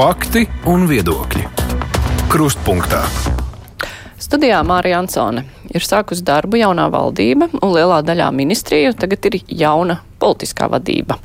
Fakti un viedokļi. Krustpunktā. Studijā Mārija Ansone ir sākusi darbu jaunā valdība, un lielā daļā ministriju tagad ir jauna politiskā vadība.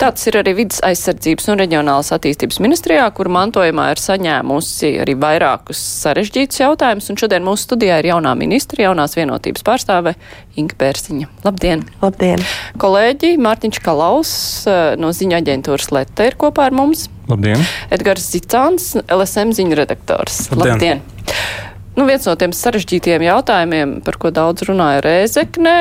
Tāds ir arī vidas aizsardzības un reģionālas attīstības ministrijā, kur mantojumā ir saņēmusi arī vairākus sarežģītus jautājumus, un šodien mūsu studijā ir jaunā ministra, jaunās vienotības pārstāve Inga Pērsiņa. Labdien! Labdien! Kolēģi Mārtiņš Kalaus eh, no ziņu aģentūras Leta ir kopā ar mums. Labdien! Edgars Zicāns, LSM ziņu redaktors. Labdien! Labdien. Nu, viens no tiem sarežģītiem jautājumiem, par ko daudz runāja Rēzeknē,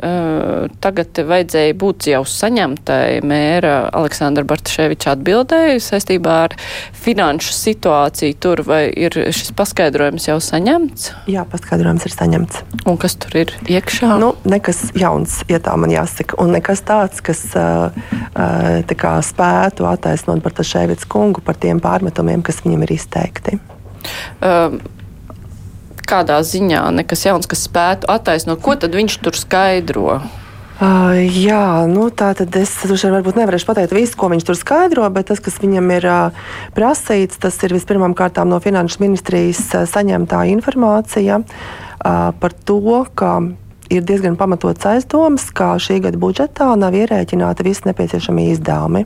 tagad vajadzēja būt jau saņemtai mēra Aleksandra Bartaševiča atbildēju saistībā ar finanšu situāciju tur, vai ir šis paskaidrojums jau saņemts? Jā, paskaidrojums ir saņemts. Un kas tur ir iekšā? Nu, nekas jauns, ja tā man jāsaka, un nekas tāds, kas tā kā spētu attaisnot Bartaševiča kungu par tiem pārmetumiem, kas viņam ir izteikti. Um, kādā ziņā nekas jauns, kas spētu attaisnot. Ko tad viņš tur skaidro? Uh, jā, nu, tā tad es droši vien nevarēšu pateikt visu, ko viņš tur skaidro, bet tas, kas viņam ir uh, prasīts, tas ir vispirmām kārtām no Finanšu ministrijas uh, saņemtā informācija uh, par to, ka ir diezgan pamatots aizdoms, ka šī gada budžetā nav ierēķināti visi nepieciešamie izdevumi.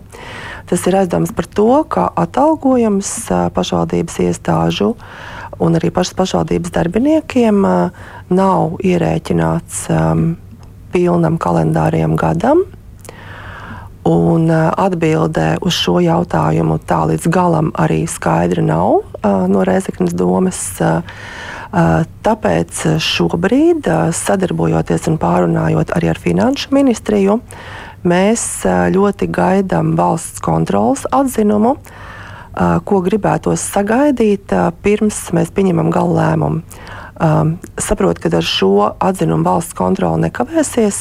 Tas ir aizdoms par to, ka atalgojums pašvaldības iestāžu un arī pašas pašvaldības darbiniekiem nav ierēķināts pilnam kalendāriem gadam. Un atbildē uz šo jautājumu tā līdz galam arī skaidra nav no Reizeknas domas. Tāpēc šobrīd, sadarbojoties un pārunājot arī ar Finanšu ministriju, mēs ļoti gaidām valsts kontrolas atzinumu ko gribētos sagaidīt pirms mēs pieņemam gala lēmumu. Saprotu, ka ar šo atzinumu valsts kontrole nekavēsies,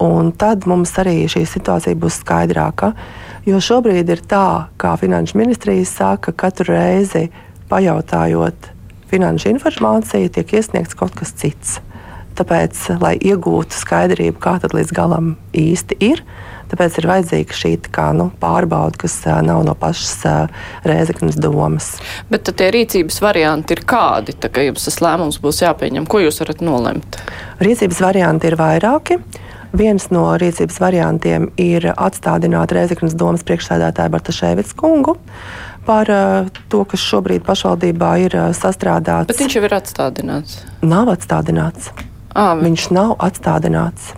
un tad mums arī šī situācija būs skaidrāka. Jo šobrīd ir tā, kā Finanšu ministrija saka, katru reizi pajautājot finanšu informāciju, tiek iesniegts kaut kas cits. Tāpēc, lai iegūtu skaidrību, kā tad līdz galam īsti ir, Tāpēc ir vajadzīga šī kā, nu, pārbauda, kas nav no pašas rēzeknas domas. Bet tie rīcības varianti ir kādi? Tā kā jums tas lēmums būs jāpieņem, ko jūs varat nolemt? Rīcības varianti ir vairāki. Viens no rīcības variantiem ir atstādināt Reizeknas domas priekšsēdētāju Bartaševicu kungu par to, kas šobrīd pašvaldībā ir sastrādāts. Bet viņš jau ir atstādināts. Nav atstādināts. À, viņš nav atstādināts.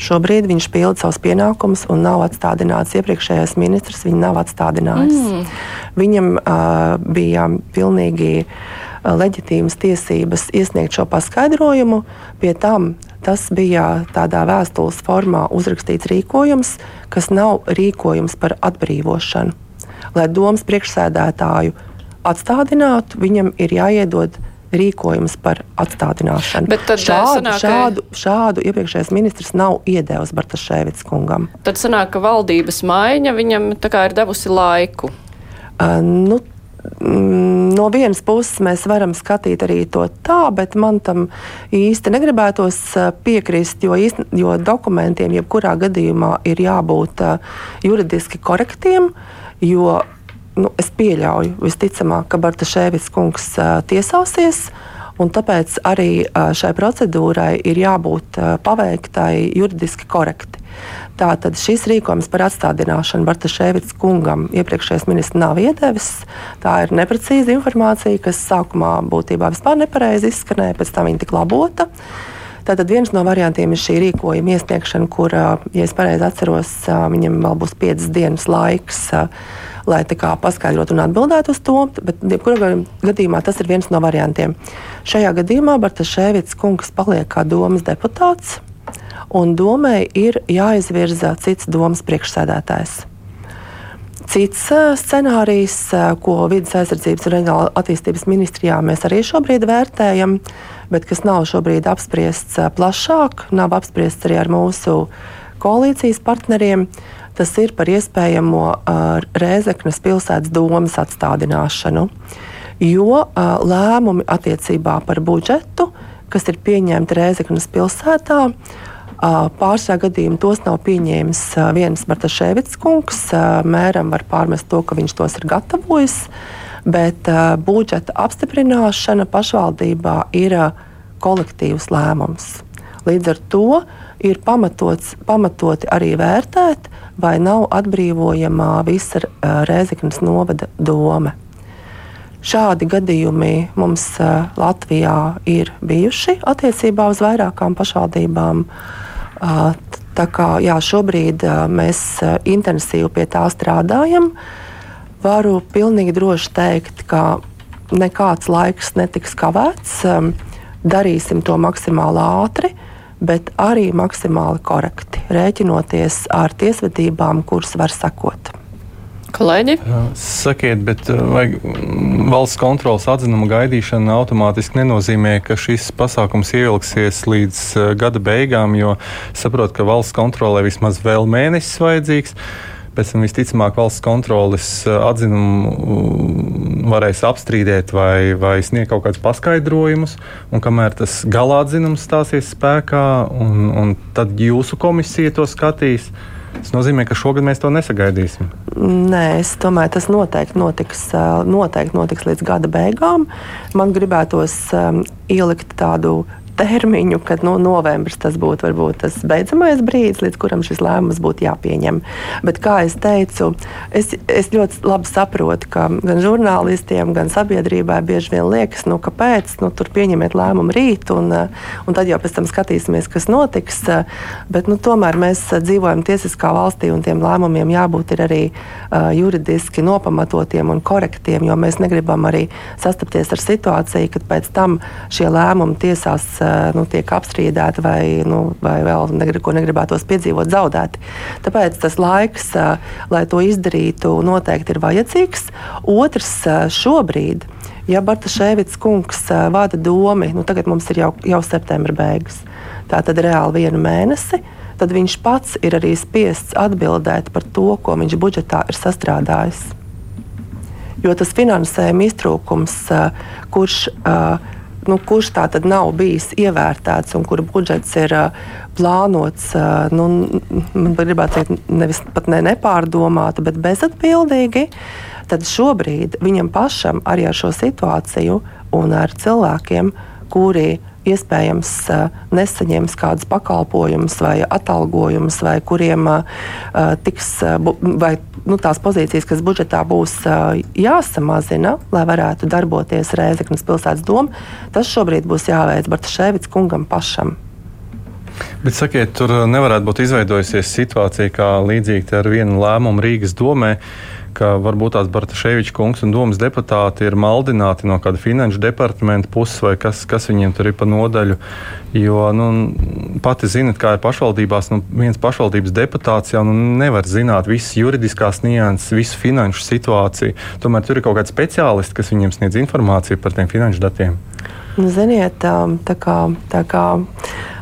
Šobrīd viņš pilda savus pienākumus un nav atstādināts. Iepriekšējais ministrs viņu nav atstādinājis. Mm. Viņam uh, bija pilnīgi uh, leģitīmas tiesības iesniegt šo paskaidrojumu. Pie tam tas bija tādā vēstules formā uzrakstīts rīkojums, kas nav rīkojums par atbrīvošanu. Lai domas priekšsēdētāju atstādinātu, viņam ir jāiedod rīkojums par atstādināšanu. Šādu, sanāk, šādu, šādu iepriekšējais ministrs nav iedevis Bartaševits kungam. Tad sanāk, ka valdības maiņa viņam ir devusi laiku. Uh, nu, mm, No vienas puses mēs varam skatīt arī to tā, bet man tam īsti negribētos piekrist, jo, īsti, jo dokumentiem jebkurā gadījumā ir jābūt juridiski korektiem, jo nu, es pieļauju, visticamāk, ka Bartaševits kungs tiesāsies. Un tāpēc arī šai procedūrai ir jābūt paveiktai juridiski korekti. Tātad šis rīkojums par atstādināšanu Bartaševits kungam iepriekšējais ministrs nav iedevis. Tā ir neprecīza informācija, kas sākumā būtībā vispār nepareizi izskanēja, pēc tam viņa tika labota. Tātad viens no variantiem ir šī rīkojuma iesniegšana, kur, ja es pareizi atceros, viņam vēl būs piecas dienas laiks lai paskaidrotu un atbildētu uz to. Bet, jebkurā gadījumā, tas ir viens no variantiem. Šajā gadījumā Bartaševits kungs paliek kā domas deputāts, un domai ir jāizvirza cits domas priekšsēdētājs. Cits scenārijs, ko vidas aizsardzības un reģionāla attīstības ministrijā mēs arī šobrīd vērtējam, bet kas nav šobrīd apspriests plašāk, nav apspriests arī ar mūsu koalīcijas partneriem, tas ir par iespējamo Rēzeknas pilsētas domas atstādināšanu. Jo lēmumi attiecībā par budžetu, kas ir pieņemti Rēzeknas pilsētā, Pārsvarā gadījumā tos nav pieņēmis viens Bartaševits kungs. Mēram var pārmest to, ka viņš tos ir gatavojis, bet budžeta apstiprināšana pašvaldībā ir kolektīvs lēmums. Līdz ar to ir pamatots, pamatoti arī vērtēt, vai nav atbrīvojama visa Rēzeknas novada doma. Šādi gadījumi mums Latvijā ir bijuši attiecībā uz vairākām pašvaldībām. Tā kā jā, šobrīd mēs intensīvi pie tā strādājam, varu pilnīgi droši teikt, ka nekāds laiks netiks kavēts. Darīsim to maksimāli ātri, bet arī maksimāli korekti, rēķinoties ar tiesvedībām, kuras var sekot. Kolēģi? Sakiet, bet vai valsts kontrolas atzinuma gaidīšana automātiski nenozīmē, ka šis pasākums ievilksies līdz gada beigām, jo saprotu, ka valsts kontrolē vismaz vēl mēnesis vajadzīgs. Pēc tam visticamāk valsts kontrolas atzinumu varēs apstrīdēt vai, vai sniegt kaut kādus paskaidrojumus. Un kamēr tas galā atzinums stāsies spēkā, un, un tad jūsu komisija to skatīs, Tas nozīmē, ka šogad mēs to nesagaidīsim. Nē, es domāju, tas noteikti notiks, noteikti notiks līdz gada beigām. Man gribētos um, ielikt tādu termiņu, kad nu, novembris tas būtu varbūt tas beidzamais brīdis, līdz kuram šis lēmums būtu jāpieņem. Bet, kā jau teicu, es, es ļoti labi saprotu, ka gan žurnālistiem, gan sabiedrībai bieži vien liekas, nu, kāpēc nu, tur pieņemiet lēmumu rīt, un, un tad jau pēc tam skatīsimies, kas notiks. Bet, nu, tomēr mēs dzīvojam tiesiskā valstī, un tiem lēmumiem jābūt arī uh, juridiski nopamatotiem un korektiem, jo mēs negribam arī sastapties ar situāciju, kad pēc tam šie lēmumi tiesās uh, nu, tiek apstrīdēti vai, nu, vai vēl negrib, ko negribētos piedzīvot, zaudēti. Tāpēc tas laiks, eh, lai to izdarītu, noteikti ir vajadzīgs. Otrs eh, šobrīd. Ja Bartaševits kungs vada domu, nu tagad mums ir jau, jau septembra beigas, tā tad reāli vienu mēnesi, tad viņš pats ir arī spiests atbildēt par to, ko viņš budžetā ir sastrādājis. Jo tas finansējuma iztrūkums, kurš uh, nu, kurš tā tad nav bijis ievērtēts un kura budžets ir uh, plānots, uh, nu, man gribētu teikt, nevis pat ne nepārdomāti, bet bezatbildīgi, tad šobrīd viņam pašam arī ar šo situāciju un ar cilvēkiem, kuri iespējams nesaņems kādus pakalpojumus vai atalgojumus, vai kuriem tiks, vai nu, tās pozīcijas, kas budžetā būs jāsamazina, lai varētu darboties Rēzeknas pilsētas doma, tas šobrīd būs jāveic Bartaševits kungam pašam. Bet sakiet, tur nevarētu būt izveidojusies situācija kā līdzīga ar vienu lēmumu Rīgas domē ka varbūt tās Bartaševiča kungs un domas deputāti ir maldināti no kāda finanšu departamenta puses, vai kas, kas viņiem tur ir pa nodaļu. Jo nu, pati zinat, kā ir pašvaldībās, nu, viens pašvaldības deputāts jau nu, nevar zināt visas juridiskās nianses, visu finanšu situāciju. Tomēr tur ir kaut kādi speciālisti, kas viņiem sniedz informāciju par tiem finanšu datiem. Nu, ziniet, tā kā. Tā kā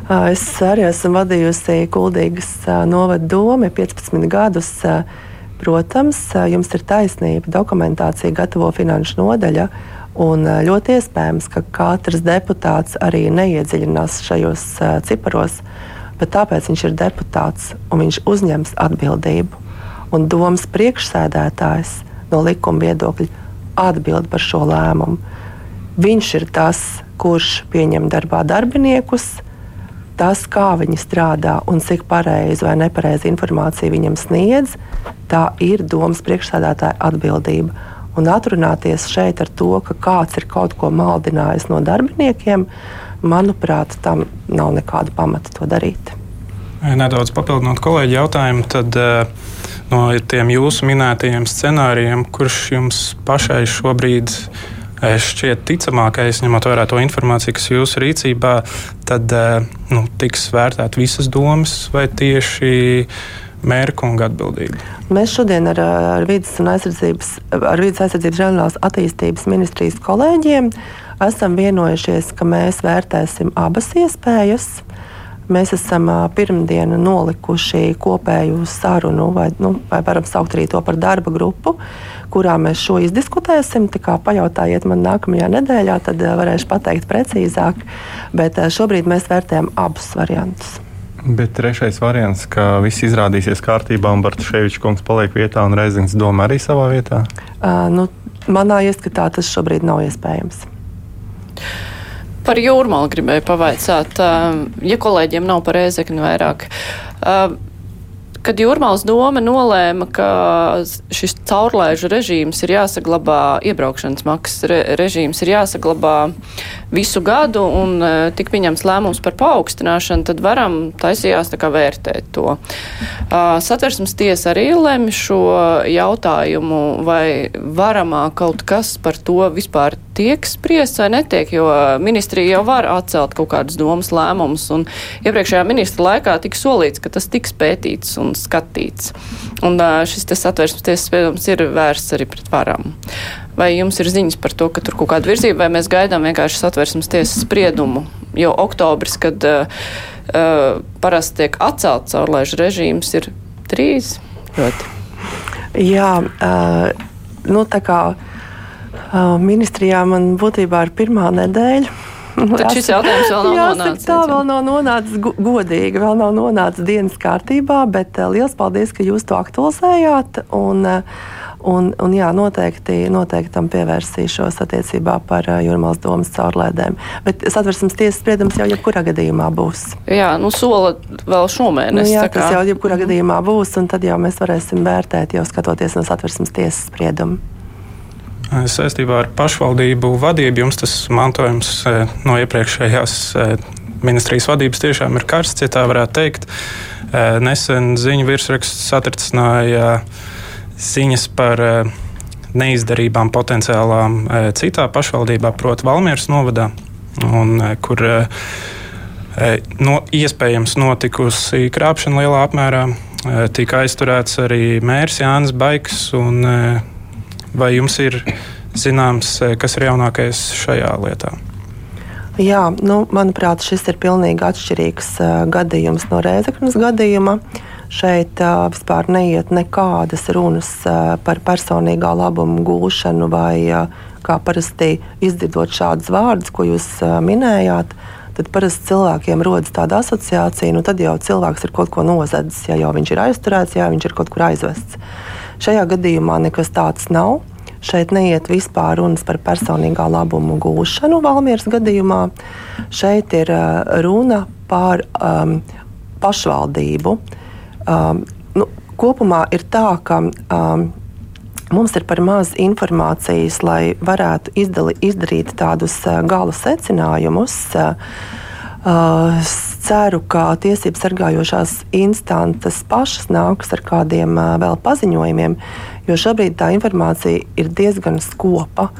Es arī esmu vadījusi Kuldīgas novada domu 15 gadus. Protams, jums ir taisnība. Dokumentācija gatavo finanšu nodaļa. Un ļoti iespējams, ka katrs deputāts arī neiedziļinās šajos ciparos, bet tāpēc viņš ir deputāts un viņš uzņems atbildību. Un domas priekšsēdētājs no likuma viedokļa atbild par šo lēmumu. Viņš ir tas, kurš pieņem darbā darbiniekus, tas, kā viņi strādā un cik pareizi vai nepareizi informāciju viņam sniedz, tā ir domas priekšsēdētāja atbildība. Un atrunāties šeit ar to, ka kāds ir kaut ko maldinājis no darbiniekiem, manuprāt, tam nav nekāda pamata to darīt. Nedaudz papildinot kolēģi jautājumu, tad eh, no tiem jūsu minētajiem scenārijiem, kurš jums pašai šobrīd ir? Šķiet ticamākais, ņemot vērā to informāciju, kas jūsu rīcībā, tad eh, nu, tiks vērtēt visas domas vai tieši mērkunga atbildība? Mēs šodien ar, ar vidas aizsardzības, ar vidas aizsardzības reģionālās attīstības ministrijas kolēģiem esam vienojušies, ka mēs vērtēsim abas iespējas. Mēs esam pirmdien nolikuši kopēju sarunu, vai, nu, vai varam saukt arī to par darba grupu, kurā mēs šo izdiskutēsim. Pajautājiet man nākamajā nedēļā, tad varēšu pateikt precīzāk. Bet šobrīd mēs vērtējam abus variantus. Bet trešais variants, ka viss izrādīsies kārtībā un Bartaševičs kungs paliek vietā un Reizings doma arī savā vietā? Uh, nu, manā ieskatā tas šobrīd nav iespējams. Par jūrmālu gribēju pavaicāt, ja kolēģiem nav par ēzekni vairāk. Kad Jūrmālas doma nolēma, ka šis caurlaižu režīms ir jāsaglabā, iebraukšanas maksas re, režīms ir jāsaglabā visu gadu un tik pieņems lēmums par paaugstināšanu, tad varam taisījās tā kā vērtēt to. Satversmes tiesa arī lem šo jautājumu, vai varamā kaut kas par to vispār tiek spriests vai netiek, jo ministrija jau var atcelt kaut kādus domas lēmumus, un iepriekšējā ministra laikā tika solīts, ka tas tiks pētīts un skatīts. Un šis satversmes tiesas spriedums ir vērsts arī pret varam. Vai jums ir ziņas par to, ka tur kaut kāda virzība, vai mēs gaidām vienkārši satversmes tiesas spriedumu? Jo oktobris, kad uh, uh, parasti tiek atcelts caurlaižu režīms, ir trīs ļoti. Jā, uh, nu tā kā ministrijā man būtībā ir pirmā nedēļa. Tad šis jautājums vēl nav jāsaka, nonācis. Tā vēl nav nonācis godīgi, vēl nav nonācis dienas kārtībā, bet liels paldies, ka jūs to aktualizējāt. Un, un, un jā, noteikti, noteikti tam pievērsīšos attiecībā par jūrmālas domas caurlēdēm. Bet satversmes tiesas spriedums jau jebkurā gadījumā būs. Jā, nu sola vēl šomēnes. Nu, jā, tas jau jebkurā gadījumā būs, un tad jau mēs varēsim vērtēt, jau skatoties no satversmes tiesas spriedumu. Saistībā ar pašvaldību vadību jums tas mantojums e, no iepriekšējās e, ministrijas vadības tiešām ir karsts, ja tā varētu teikt. Nesen ziņu virsraksts satricināja ziņas par neizdarībām potenciālām citā pašvaldībā, proti, Valmieras novadā, un, kur no, iespējams notikusi krāpšana lielā apmērā. Tika aizturēts arī mērs Jānis Baiks un Vai jums ir zināms, eh, kas ir jaunākais šajā lietā? Jā, nu, manuprāt, šis ir pilnīgi atšķirīgs uh, gadījums no Rēzaknas gadījuma. Šeit uh, vispār neiet nekādas runas uh, par personīgā labuma gūšanu vai uh, kā parasti izdzirdot šādus vārdus, ko jūs uh, minējāt. Tad parasti cilvēkiem rodas tāda asociācija, nu tad jau cilvēks ir kaut ko nozadzis, ja jau viņš ir aizturēts, ja viņš ir kaut kur aizvests. Šajā gadījumā nekas tāds nav. Šeit neiet vispār runas par personīgā labuma gūšanu Valmieras gadījumā. Šeit ir uh, runa par um, pašvaldību. Um, nu, kopumā ir tā, ka um, mums ir par maz informācijas, lai varētu izdali, izdarīt tādus gala secinājumus. Uh, ceru, ka tiesību sargājošās instances pašas nāks ar kādiem vēl paziņojumiem, jo šobrīd tā informācija ir diezgan skopa.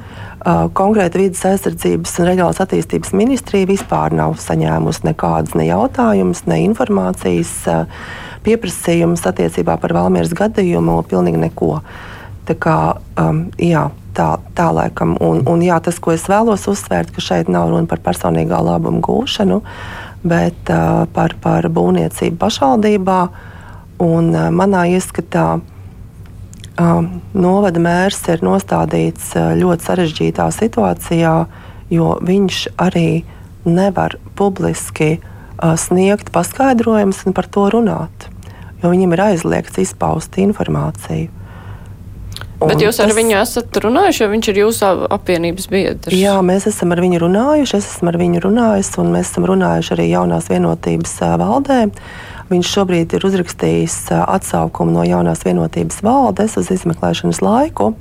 Konkrēti vidas aizsardzības un reģionālās attīstības ministrija vispār nav saņēmusi nekādas ne jautājumus, ne informācijas pieprasījumus attiecībā par Valmieras gadījumu, pilnīgi neko. Tā kā, um, jā, tā, tā laikam. Un, un jā, tas, ko es vēlos uzsvērt, ka šeit nav runa par personīgā labuma gūšanu, bet uh, par, par būvniecību pašvaldībā. Un, uh, manā ieskatā uh, novada mērs ir nostādīts uh, ļoti sarežģītā situācijā, jo viņš arī nevar publiski uh, sniegt paskaidrojumus un par to runāt. Jo viņam ir aizliegts izpaust informāciju. Un Bet jūs ar tas... viņu esat runājuši, jo viņš ir jūsu apvienības biedrs? Jā, mēs esam ar viņu runājuši, es esmu ar viņu runājis, un mēs esam runājuši arī jaunās vienotības valdē. Viņš šobrīd ir uzrakstījis atsaukumu no jaunās vienotības valdes uz izmeklēšanas laiku.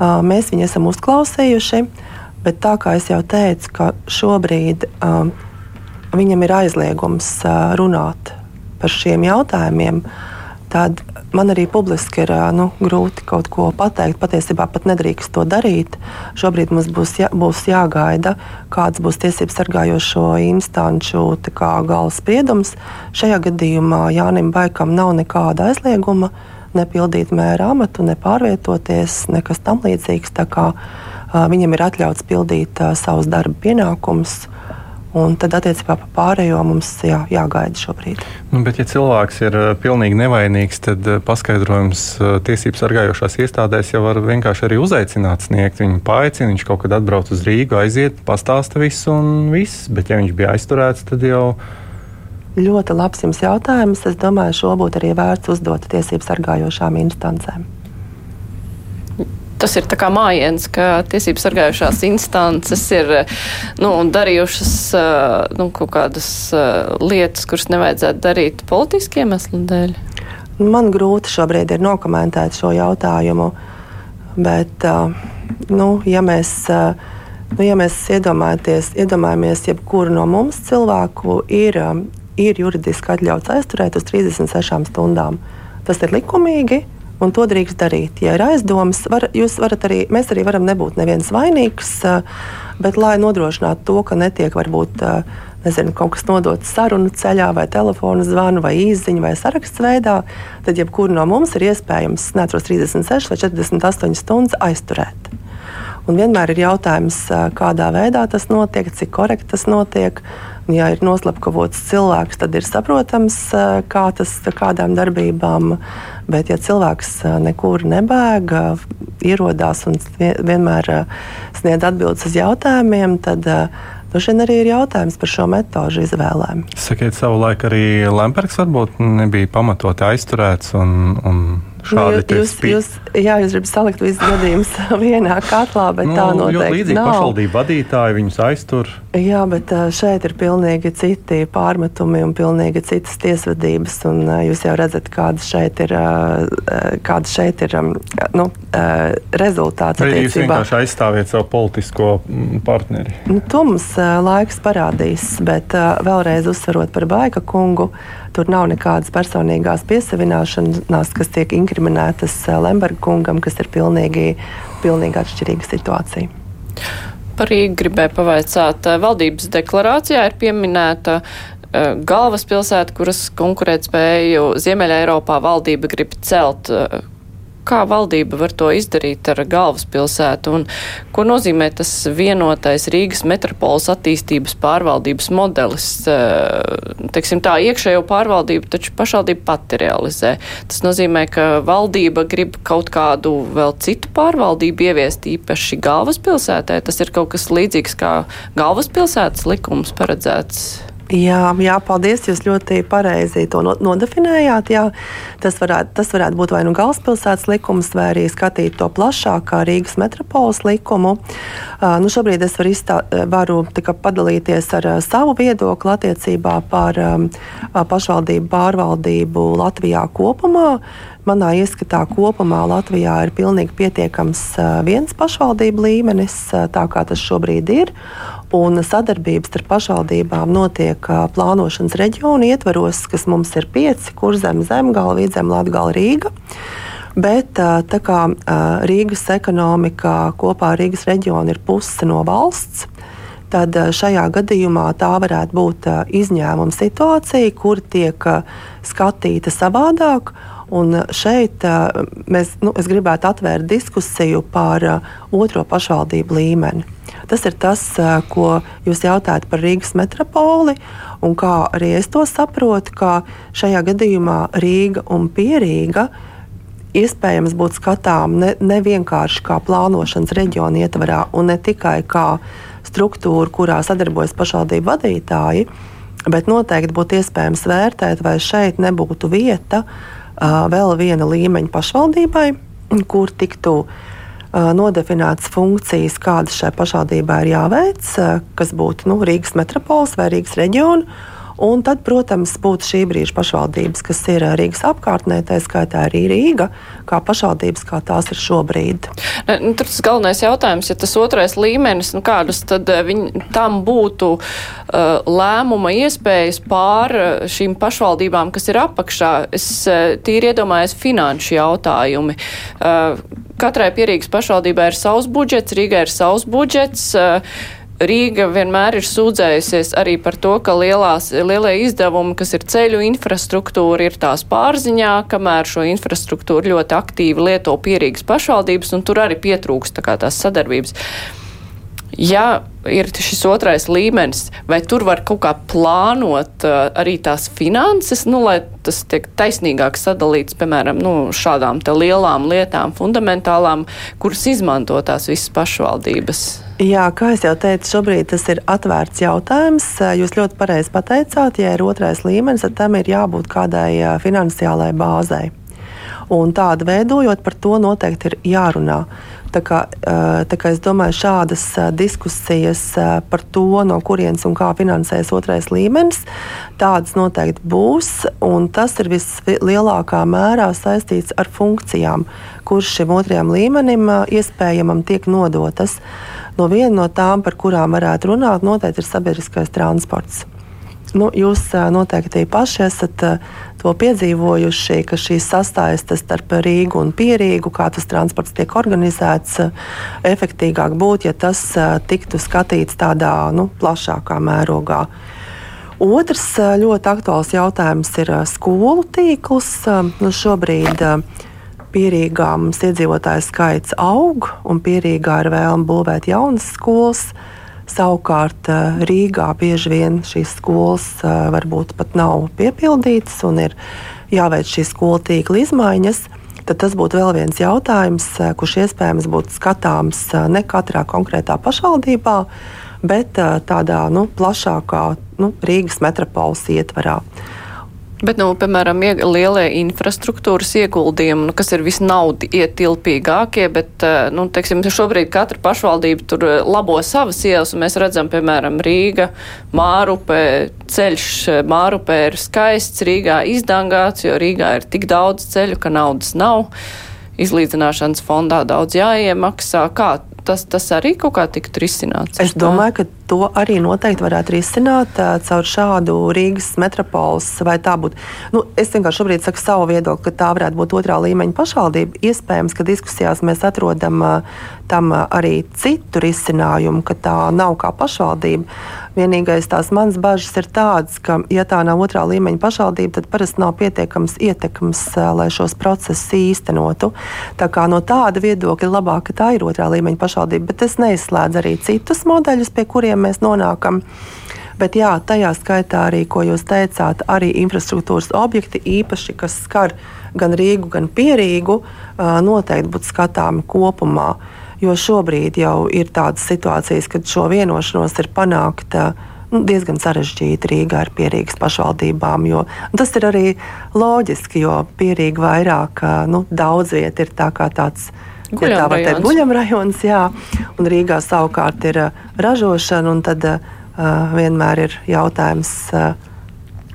Mēs viņu esam uzklausījuši, bet tā kā es jau teicu, ka šobrīd viņam ir aizliegums runāt par šiem jautājumiem, tad man arī publiski ir nu, grūti kaut ko pateikt. Patiesībā pat nedrīkst to darīt. Šobrīd mums būs, jā, būs jāgaida, kāds būs tiesību sargājošo instanču gala spriedums. Šajā gadījumā Jānim Baikam nav nekāda aizlieguma nepildīt mēra amatu, nepārvietoties, nekas tam līdzīgs. Kā, uh, viņam ir atļauts pildīt uh, savus darba pienākumus. Un tad, attiecībā par pārējo, mums jā, jāgaida šobrīd. Nu, bet, ja cilvēks ir uh, pilnīgi nevainīgs, tad uh, paskaidrojums uh, tiesību sargājošās iestādēs jau var vienkārši arī uzaicināt, sniegt. Viņu paaicina, viņš kaut kad atbrauc uz Rīgu, aiziet, pastāsta visu un viss. Bet, ja viņš bija aizturēts, tad jau Ļoti labs jums jautājums. Es domāju, šo būtu arī vērts uzdot tiesību sargājošām instancēm. Tas ir kā mājiens, ka tiesību sargājušās instances ir nu, darījušas nu, kaut kādas lietas, kuras nevajadzētu darīt politiskiem iemesliem dēļ. Man grūti šobrīd ir nokomentēt šo jautājumu, bet, nu, ja mēs Nu, ja mēs iedomājamies, jebkuru no mums cilvēku ir, ir juridiski atļauts aizturēt uz 36 stundām. Tas ir likumīgi, un to drīkst darīt. Ja ir aizdomas, var, varat arī, mēs arī varam nebūt neviens vainīgs, uh, bet lai nodrošinātu to, ka netiek varbūt uh, nezinu, kaut kas nodots sarunu ceļā, vai telefona zvanu, vai īsiņu, vai sarakstu veidā, tad jebkuru no mums ir iespējams neatros 36 vai 48 stundas aizturēt. Un vienmēr ir jautājums, kādā veidā tas notiek, cik korekti tas notiek. Un, ja ir noslapkavots cilvēks, tad ir saprotams, kā tas kādām darbībām. Bet, ja cilvēks nekur nebēg, ierodās un vienmēr sniedz atbildes uz jautājumiem, tad Droši vien arī ir jautājums par šo metožu izvēlēm. Sakiet, savulaik arī Lembergs varbūt nebija pamatoti aizturēts un, un Šādi nu, jūs, jūs, jā, jūs gribat salikt visus gadījumus vienā katlā, bet nu, tā noteikti līdzīgi nav. Pašvaldību vadītāji viņus aiztur. Jā, bet šeit ir pilnīgi citi pārmetumi un pilnīgi citas tiesvedības. Un jūs jau redzat, kāda šeit ir, kāda šeit ir nu, rezultāts. Vai jūs vienkārši aizstāviet savu politisko partneri? Nu, to mums laiks parādīs, bet vēlreiz uzsverot par Baika kungu. Tur nav nekādas personīgās piesavināšanās, kas tiek inkriminētas eh, Lemberga kungam, kas ir pilnīgi, pilnīgi atšķirīga situācija. Par Rīgu gribēju pavaicāt. Eh, valdības deklarācijā ir pieminēta uh, galvaspilsēta, kuras konkurētspēju Ziemeļa Eiropā valdība grib celt. Kā valdība var to izdarīt ar galvaspilsētu un ko nozīmē tas vienotais Rīgas metropoles attīstības pārvaldības modelis. Eh, teiksim tā, iekšējo pārvaldību taču pašvaldība pati realizē. Tas nozīmē, ka valdība grib kaut kādu vēl citu pārvaldību ieviest īpaši galvaspilsētē. Tas ir kaut kas līdzīgs kā galvaspilsētas likums paredzēts. Jā, jā, paldies. Jūs ļoti pareizi to nodefinējāt. Jā, tas, varētu, tas varētu būt vai nu galvaspilsētas likums, vai arī skatīt to plašāk, kā Rīgas metropoles likumu. Uh, nu, šobrīd es varu, izstā, varu padalīties ar uh, savu viedokli attiecībā par um, pašvaldību pārvaldību Latvijā kopumā. Manā ieskatā kopumā Latvijā ir pilnīgi pietiekams viens pašvaldību līmenis, tā kā tas šobrīd ir un sadarbības starp pašvaldībām notiek plānošanas reģionu ietvaros, kas mums ir pieci - Kurzem, Zemgala, Vidzem, Latgala, Rīga. Bet tā kā Rīgas ekonomika kopā ar Rīgas reģionu ir puse no valsts, tad šajā gadījumā tā varētu būt izņēmuma situācija, kur tiek skatīta savādāk. Un šeit mēs, nu, es gribētu atvērt diskusiju par otro pašvaldību līmeni. Tas ir tas, ko jūs jautājat par Rīgas metropoli. Un kā arī es to saprotu, ka šajā gadījumā Rīga un Pierīga iespējams būtu skatām ne, ne vienkārši kā plānošanas reģiona ietvarā un ne tikai kā struktūra, kurā sadarbojas pašvaldību vadītāji, bet noteikti būtu iespējams vērtēt, vai šeit nebūtu vieta uh, vēl viena līmeņa pašvaldībai, kur tiktu nodefinētas funkcijas, kādas šai pašvaldībai ir jāveic, kas būtu nu, Rīgas metropoles vai Rīgas reģiona. Un tad, protams, būtu šī brīža pašvaldības, kas ir Rīgas apkārtnē, tā skaitā arī Rīga, kā pašvaldības, kā tās ir šobrīd. Nu, tur tas galvenais jautājums, ja tas otrais līmenis, nu kādus tad viņi, tam būtu uh, lēmuma iespējas pār šīm pašvaldībām, kas ir apakšā. Es uh, tīri iedomājos finanšu jautājumi. Uh, katrai pierīgas pašvaldībai ir savs budžets, Rīgai ir savs budžets. Uh, Rīga vienmēr ir sūdzējusies arī par to, ka lielās, lielie izdevumi, kas ir ceļu infrastruktūra, ir tās pārziņā, kamēr šo infrastruktūru ļoti aktīvi lieto pierīgas pašvaldības, un tur arī pietrūkst tā tās sadarbības. Ja ir šis otrais līmenis, vai tur var kaut kā plānot uh, arī tās finanses, nu, lai tas tiek taisnīgāk sadalīts, piemēram, nu, šādām lielām lietām, fundamentālām, kuras izmanto tās visas pašvaldības? Jā, kā jau teicu, šobrīd tas ir atvērts jautājums. Jūs ļoti pareizi pateicāt, ja ir otrais līmenis, tad tam ir jābūt kādai finansiālai bāzei. Un tādu veidojot, par to noteikti ir jārunā. Tā kā, tā kā es domāju, šādas diskusijas par to, no kurienes un kā finansēs otrais līmenis, tādas noteikti būs. Tas ir vislielākā mērā saistīts ar funkcijām, kuras šim otrajam līmenim iespējamam tiek nodotas. No viena no tām, par kurām varētu runāt, noteikti ir sabiedriskais transports. Nu, jūs noteikti paši esat to piedzīvojuši, ka šīs sastāstas starp Rīgu un Pierīgu, kā tas transports tiek organizēts, efektīvāk būtu, ja tas tiktu skatīts tādā nu, plašākā mērogā. Otrs ļoti aktuāls jautājums ir skolu tīkls. Nu, šobrīd Pierīgā mums iedzīvotāju skaits aug, un Pierīgā ir vēlme būvēt jaunas skolas. Savukārt eh, Rīgā bieži vien šīs skolas eh, varbūt pat nav piepildītas un ir jāveic šīs skolu tīkla izmaiņas. Tad tas būtu vēl viens jautājums, eh, kurš iespējams būtu skatāms ne katrā konkrētā pašvaldībā, bet tādā nu, plašākā nu, Rīgas metropoles ietvarā. Bet, nu, piemēram, lielie infrastruktūras ieguldījumi, nu, kas ir visnaudi ietilpīgākie, bet, eh, nu, teiksim, šobrīd katra pašvaldība tur eh, labo savas ielas, un mēs redzam, piemēram, Rīga, Mārupē, ceļš eh, Mārupē ir skaists, Rīgā izdangāts, jo Rīgā ir tik daudz ceļu, ka naudas nav. Izlīdzināšanas fondā daudz jāiemaksā. Kā tas, tas arī kaut kā tiktu risināts? Es domāju, ka to arī noteikti varētu risināt caur šādu Rīgas metropoles. Vai tā būtu? Nu, es vienkārši šobrīd saku savu viedokli, ka tā varētu būt otrā līmeņa pašvaldība. Iespējams, ka diskusijās mēs atrodam tam arī citu risinājumu, ka tā nav kā pašvaldība. Vienīgais tās manas bažas ir tādas, ka, ja tā nav otrā līmeņa pašvaldība, tad parasti nav pietiekams ietekmes, lai šos procesus īstenotu. Tā kā no tāda viedokļa labāk, ka tā ir otrā līmeņa pašvaldība, bet es neizslēdzu arī citus modeļus, pie kuriem mēs nonākam. Bet jā, tajā skaitā arī, ko jūs teicāt, arī infrastruktūras objekti, īpaši kas skar gan Rīgu, gan Pierīgu, noteikti būtu skatāmi kopumā. Jo šobrīd jau ir tādas situācijas, kad šo vienošanos ir panākta nu, diezgan sarežģīti Rīgā ar pierīgas pašvaldībām. Tas ir arī loģiski, jo pierīga vairāk, nu, daudz vieta ir tā kā tāds Guļamrajons. Guļamrajons, jā, un Rīgā savukārt ir uh, ražošana, un tad uh, vienmēr ir jautājums. Uh,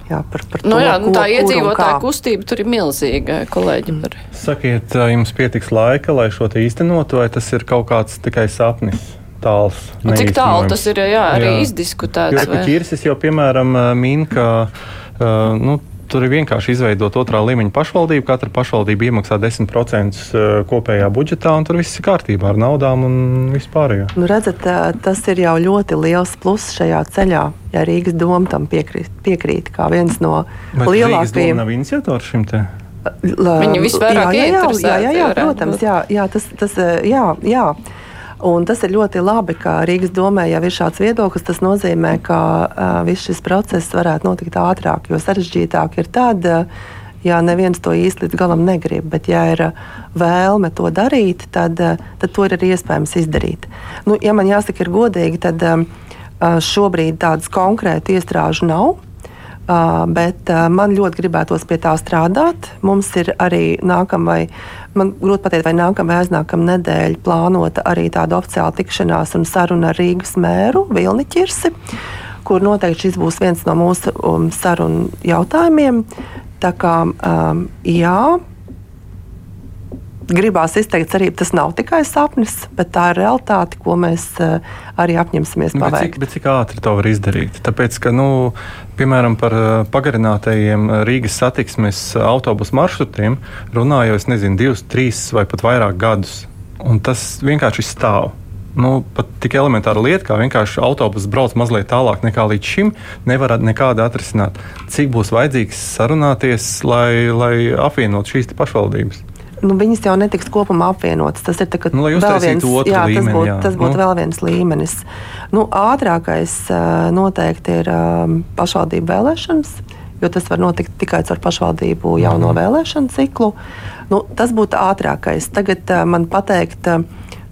Jā, par, par nu, to, jā, nu, tā ko, iedzīvotāja kustība tur ir milzīga, kolēģi. Par... Sakiet, jums pietiks laika, lai šo īstenotu, vai tas ir kaut kāds tikai sapnis? Tāls, Cik tālu tas ir jā, arī jā. izdiskutēts? Jo, Ķirsis jau, piemēram, min, ka uh, nu, Tur ir vienkārši izveidot otrā līmeņa pašvaldību. Katra pašvaldība iemaksā 10% eh, kopējā budžetā, un tur viss ir kārtībā ar naudām un vispārējo. Nu, redzat, eh, tas ir jau ļoti liels pluss šajā ceļā. Ja Rīgas doma tam piekrīt, piekrīt kā viens no Bet lielākajiem. Nav iniciators šim te. Viņi visvairāk jā, jā, jā, jā, jā, protams, jā, jā, tas, tas, eh, jā, jā. Un tas ir ļoti labi, ka Rīgas domē jau ir šāds viedoklis. Tas nozīmē, ka uh, viss šis process varētu notikt ātrāk, jo sarežģītāk ir tad, uh, ja neviens to īsti līdz galam negrib. Bet, ja ir uh, vēlme to darīt, tad, uh, tad to ir arī iespējams izdarīt. Nu, ja man jāsaka, ir godīgi, tad uh, šobrīd tādas konkrētas iestrāžu nav. Uh, bet uh, man ļoti gribētos pie tā strādāt. Mums ir arī nākamā, man grūti pateikt, vai nākamā, aiznākamā nedēļa plānota arī tāda oficiāla tikšanās un saruna ar Rīgas mēru Vilni Čirsi, kur noteikti šis būs viens no mūsu um, sarunu jautājumiem. Tā kā um, jā, gribās izteikt cerību, tas nav tikai sapnis, bet tā ir realitāte, ko mēs uh, arī apņemsimies nu, paveikt. Bet cik, bet cik ātri to var izdarīt? Tāpēc, ka, nu, piemēram, par eh, pagarinātajiem eh, Rīgas satiksmes autobusu maršrutiem runāju, es nezinu, divus, trīs vai pat vairāk gadus. Un tas vienkārši stāv. Nu, pat tik elementāra lieta, kā vienkārši autobuss brauc mazliet tālāk nekā līdz šim, nevar nekādi atrisināt. Cik būs vajadzīgs sarunāties, lai, lai apvienotu šīs pašvaldības? Nu, viņas jau netiks kopumā apvienotas. Tas ir nu, vēl viens, jā, līmeni, tas būtu, jā. tas būtu nu. vēl viens līmenis. Nu, ātrākais noteikti ir pašvaldību vēlēšanas, jo tas var notikt tikai ar pašvaldību jauno mhm. vēlēšanu ciklu. Nu, tas būtu ātrākais. Tagad man pateikt,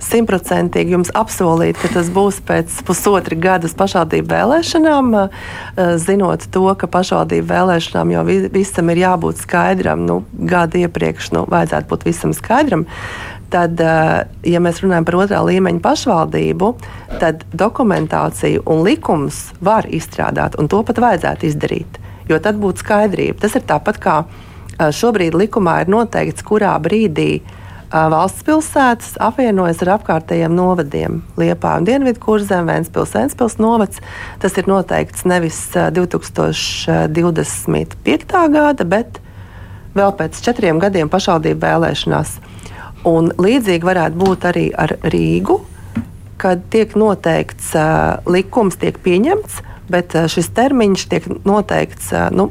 simtprocentīgi jums apsolīt, ka tas būs pēc pusotra gada pašvaldību vēlēšanām, eh, zinot to, ka pašvaldību vēlēšanām jau visam ir jābūt skaidram, nu, gadu iepriekš nu, vajadzētu būt visam skaidram. Tad, eh, ja mēs runājam par otrā līmeņa pašvaldību, tad dokumentāciju un likums var izstrādāt, un to pat vajadzētu izdarīt. Jo tad būtu skaidrība. Tas ir tāpat kā eh, šobrīd likumā ir noteikts, kurā brīdī uh, valsts pilsētas apvienojas ar apkārtējiem novadiem. Liepā un Dienvidu kurzem, Vēnspils, Vēnspils novads. Tas ir noteikts nevis 2025. gada, bet vēl pēc četriem gadiem pašvaldību vēlēšanās. Un līdzīgi varētu būt arī ar Rīgu, kad tiek noteikts likums, tiek pieņemts, bet eh, šis termiņš tiek noteikts. Eh, nu,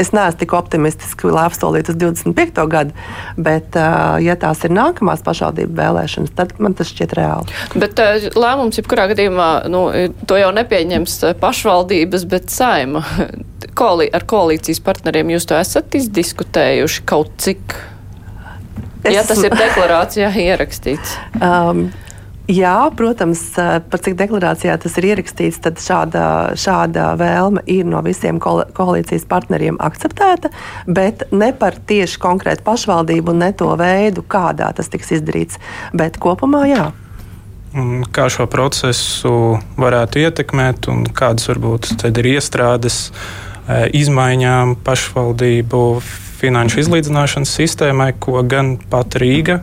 es neesmu tik optimistiski, lai apsolītu uz 25. gadu, bet, eh, ja tās ir nākamās pašvaldību vēlēšanas, tad man tas šķiet reāli. Bet lēmums, jebkurā gadījumā, nu, to jau nepieņems pašvaldības, bet saima. Koalī, ar koalīcijas partneriem jūs to esat izdiskutējuši kaut cik? Es ja tas ir deklarācijā ierakstīts. Um, Jā, protams, par cik deklarācijā tas ir ierakstīts, tad šāda, šāda vēlme ir no visiem koalīcijas partneriem akceptēta, bet ne par tieši konkrētu pašvaldību ne to veidu, kādā tas tiks izdarīts. Bet kopumā jā. Kā šo procesu varētu ietekmēt, un kādas varbūt ir iestrādes izmaiņām pašvaldību finanšu izlīdzināšanas sistēmai, ko gan pat Rīga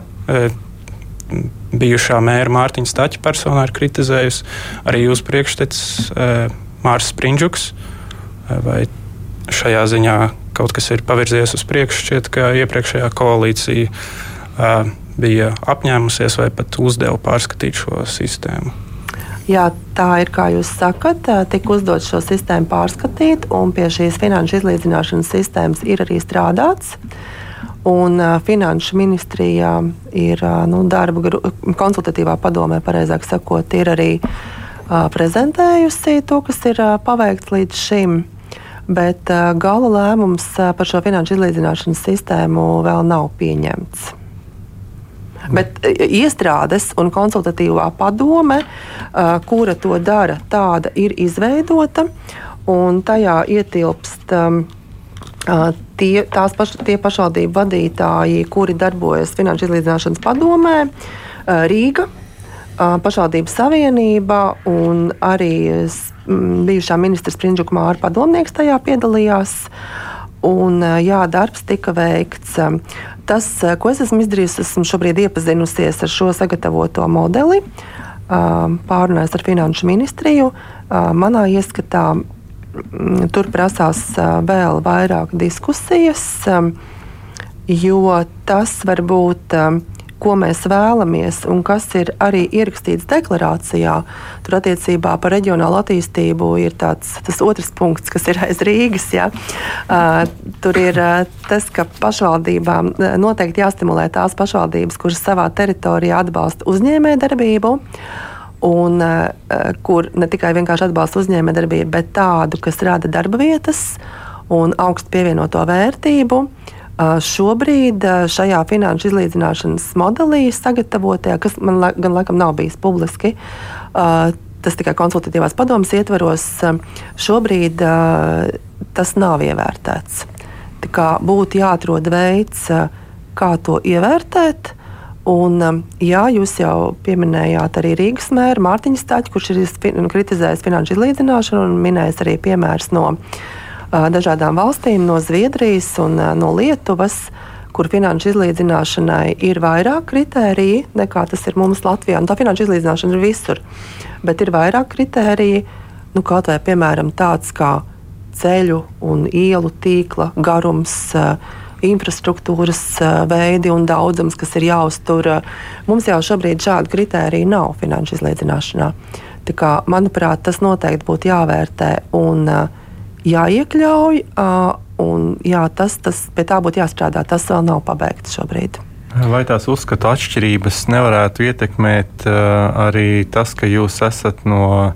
bijušā mēra Mārtiņa Staķa personā ir kritizējusi, arī jūsu priekštecis eh, Mārs Sprindžuks. Eh, vai šajā ziņā kaut kas ir pavirzies uz priekšu? Šķiet, ka iepriekšējā koalīcija eh, bija apņēmusies vai pat uzdeva pārskatīt šo sistēmu. Jā, tā ir, kā jūs sakat, tika uzdots šo sistēmu pārskatīt, un pie šīs finanšu izlīdzināšanas sistēmas ir arī strādāts. Uh, Un uh, Finanšu ministrijā ir uh, nu, darba konsultatīvā padomē, pareizāk sakot, ir arī uh, prezentējusi to, kas ir uh, paveikts līdz šim. Bet uh, gala lēmums uh, par šo finanšu izlīdzināšanas sistēmu vēl nav pieņemts. Bet iestrādes un konsultatīvā padome, uh, kura to dara, tāda ir izveidota, tajā ietilpst. Um, tie, tās paš, tie pašvaldību vadītāji, kuri darbojas Finanšu izlīdzināšanas padomē, Rīga, pašvaldību savienība un arī bijušā ministra Sprindžuka Māra padomnieks tajā piedalījās. Un, jā, darbs tika veikts. Tas, ko es esmu izdarījusi, esmu šobrīd iepazinusies ar šo sagatavoto modeli, pārunājis ar Finanšu ministriju. Manā ieskatā tur prasās vēl vairāk diskusijas, jo tas var būt ko mēs vēlamies un kas ir arī ierakstīts deklarācijā. Tur attiecībā par reģionālu attīstību ir tāds, tas otrs punkts, kas ir aiz Rīgas. Ja? Tur ir tas, ka pašvaldībām noteikti jāstimulē tās pašvaldības, kuras savā teritorijā atbalsta uzņēmējdarbību. darbību un uh, kur ne tikai vienkārši atbalsta uzņēmējdarbību, bet tādu, kas rada darba vietas un augstu pievienoto vērtību. Uh, šobrīd šajā finanšu izlīdzināšanas modelī sagatavotajā, kas man gan laikam nav bijis publiski, tas tikai konsultatīvās padomas ietvaros, šobrīd tas nav ievērtēts. Tā kā būtu jāatrod veids, kā to ievērtēt, Un, um, jā, jūs jau pieminējāt arī Rīgas mēru Mārtiņu Stāķu, kurš ir kritizējis finanšu izlīdzināšanu un minējis arī piemērus no uh, dažādām valstīm, no Zviedrijas un uh, no Lietuvas, kur finanšu izlīdzināšanai ir vairāk kritēriju nekā tas ir mums Latvijā. Un tā finanšu izlīdzināšana ir visur, bet ir vairāk kritēriju, nu, kaut vai piemēram tāds kā ceļu un ielu tīkla garums. Uh, infrastruktūras veidi un daudzums, kas ir jāuztur. Mums jau šobrīd šādu kritēriju nav finanšu izlīdzināšanā. Tā kā, manuprāt, tas noteikti būtu jāvērtē un jāiekļauj. Un, jā, tas, tas pie tā būtu jāstrādā. Tas vēl nav pabeigts šobrīd. Vai tās uzskatu atšķirības nevarētu ietekmēt uh, arī tas, ka jūs esat no uh,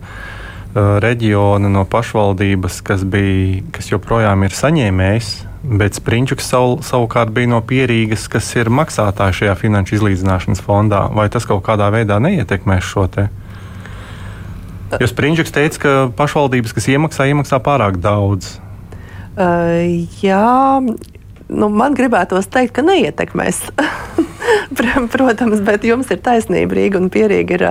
reģiona, no pašvaldības, kas, bija, kas joprojām ir saņēmējs, bet Sprinčuks sav, savukārt bija no Pierīgas, kas ir maksātāji šajā finanšu izlīdzināšanas fondā? Vai tas kaut kādā veidā neietekmēs šo te? Jo Sprinčuks teica, ka pašvaldības, kas iemaksā, iemaksā pārāk daudz. Uh, jā, nu, man gribētos teikt, ka neietekmēs. Protams, bet jums ir taisnība. Rīga un Pierīga ir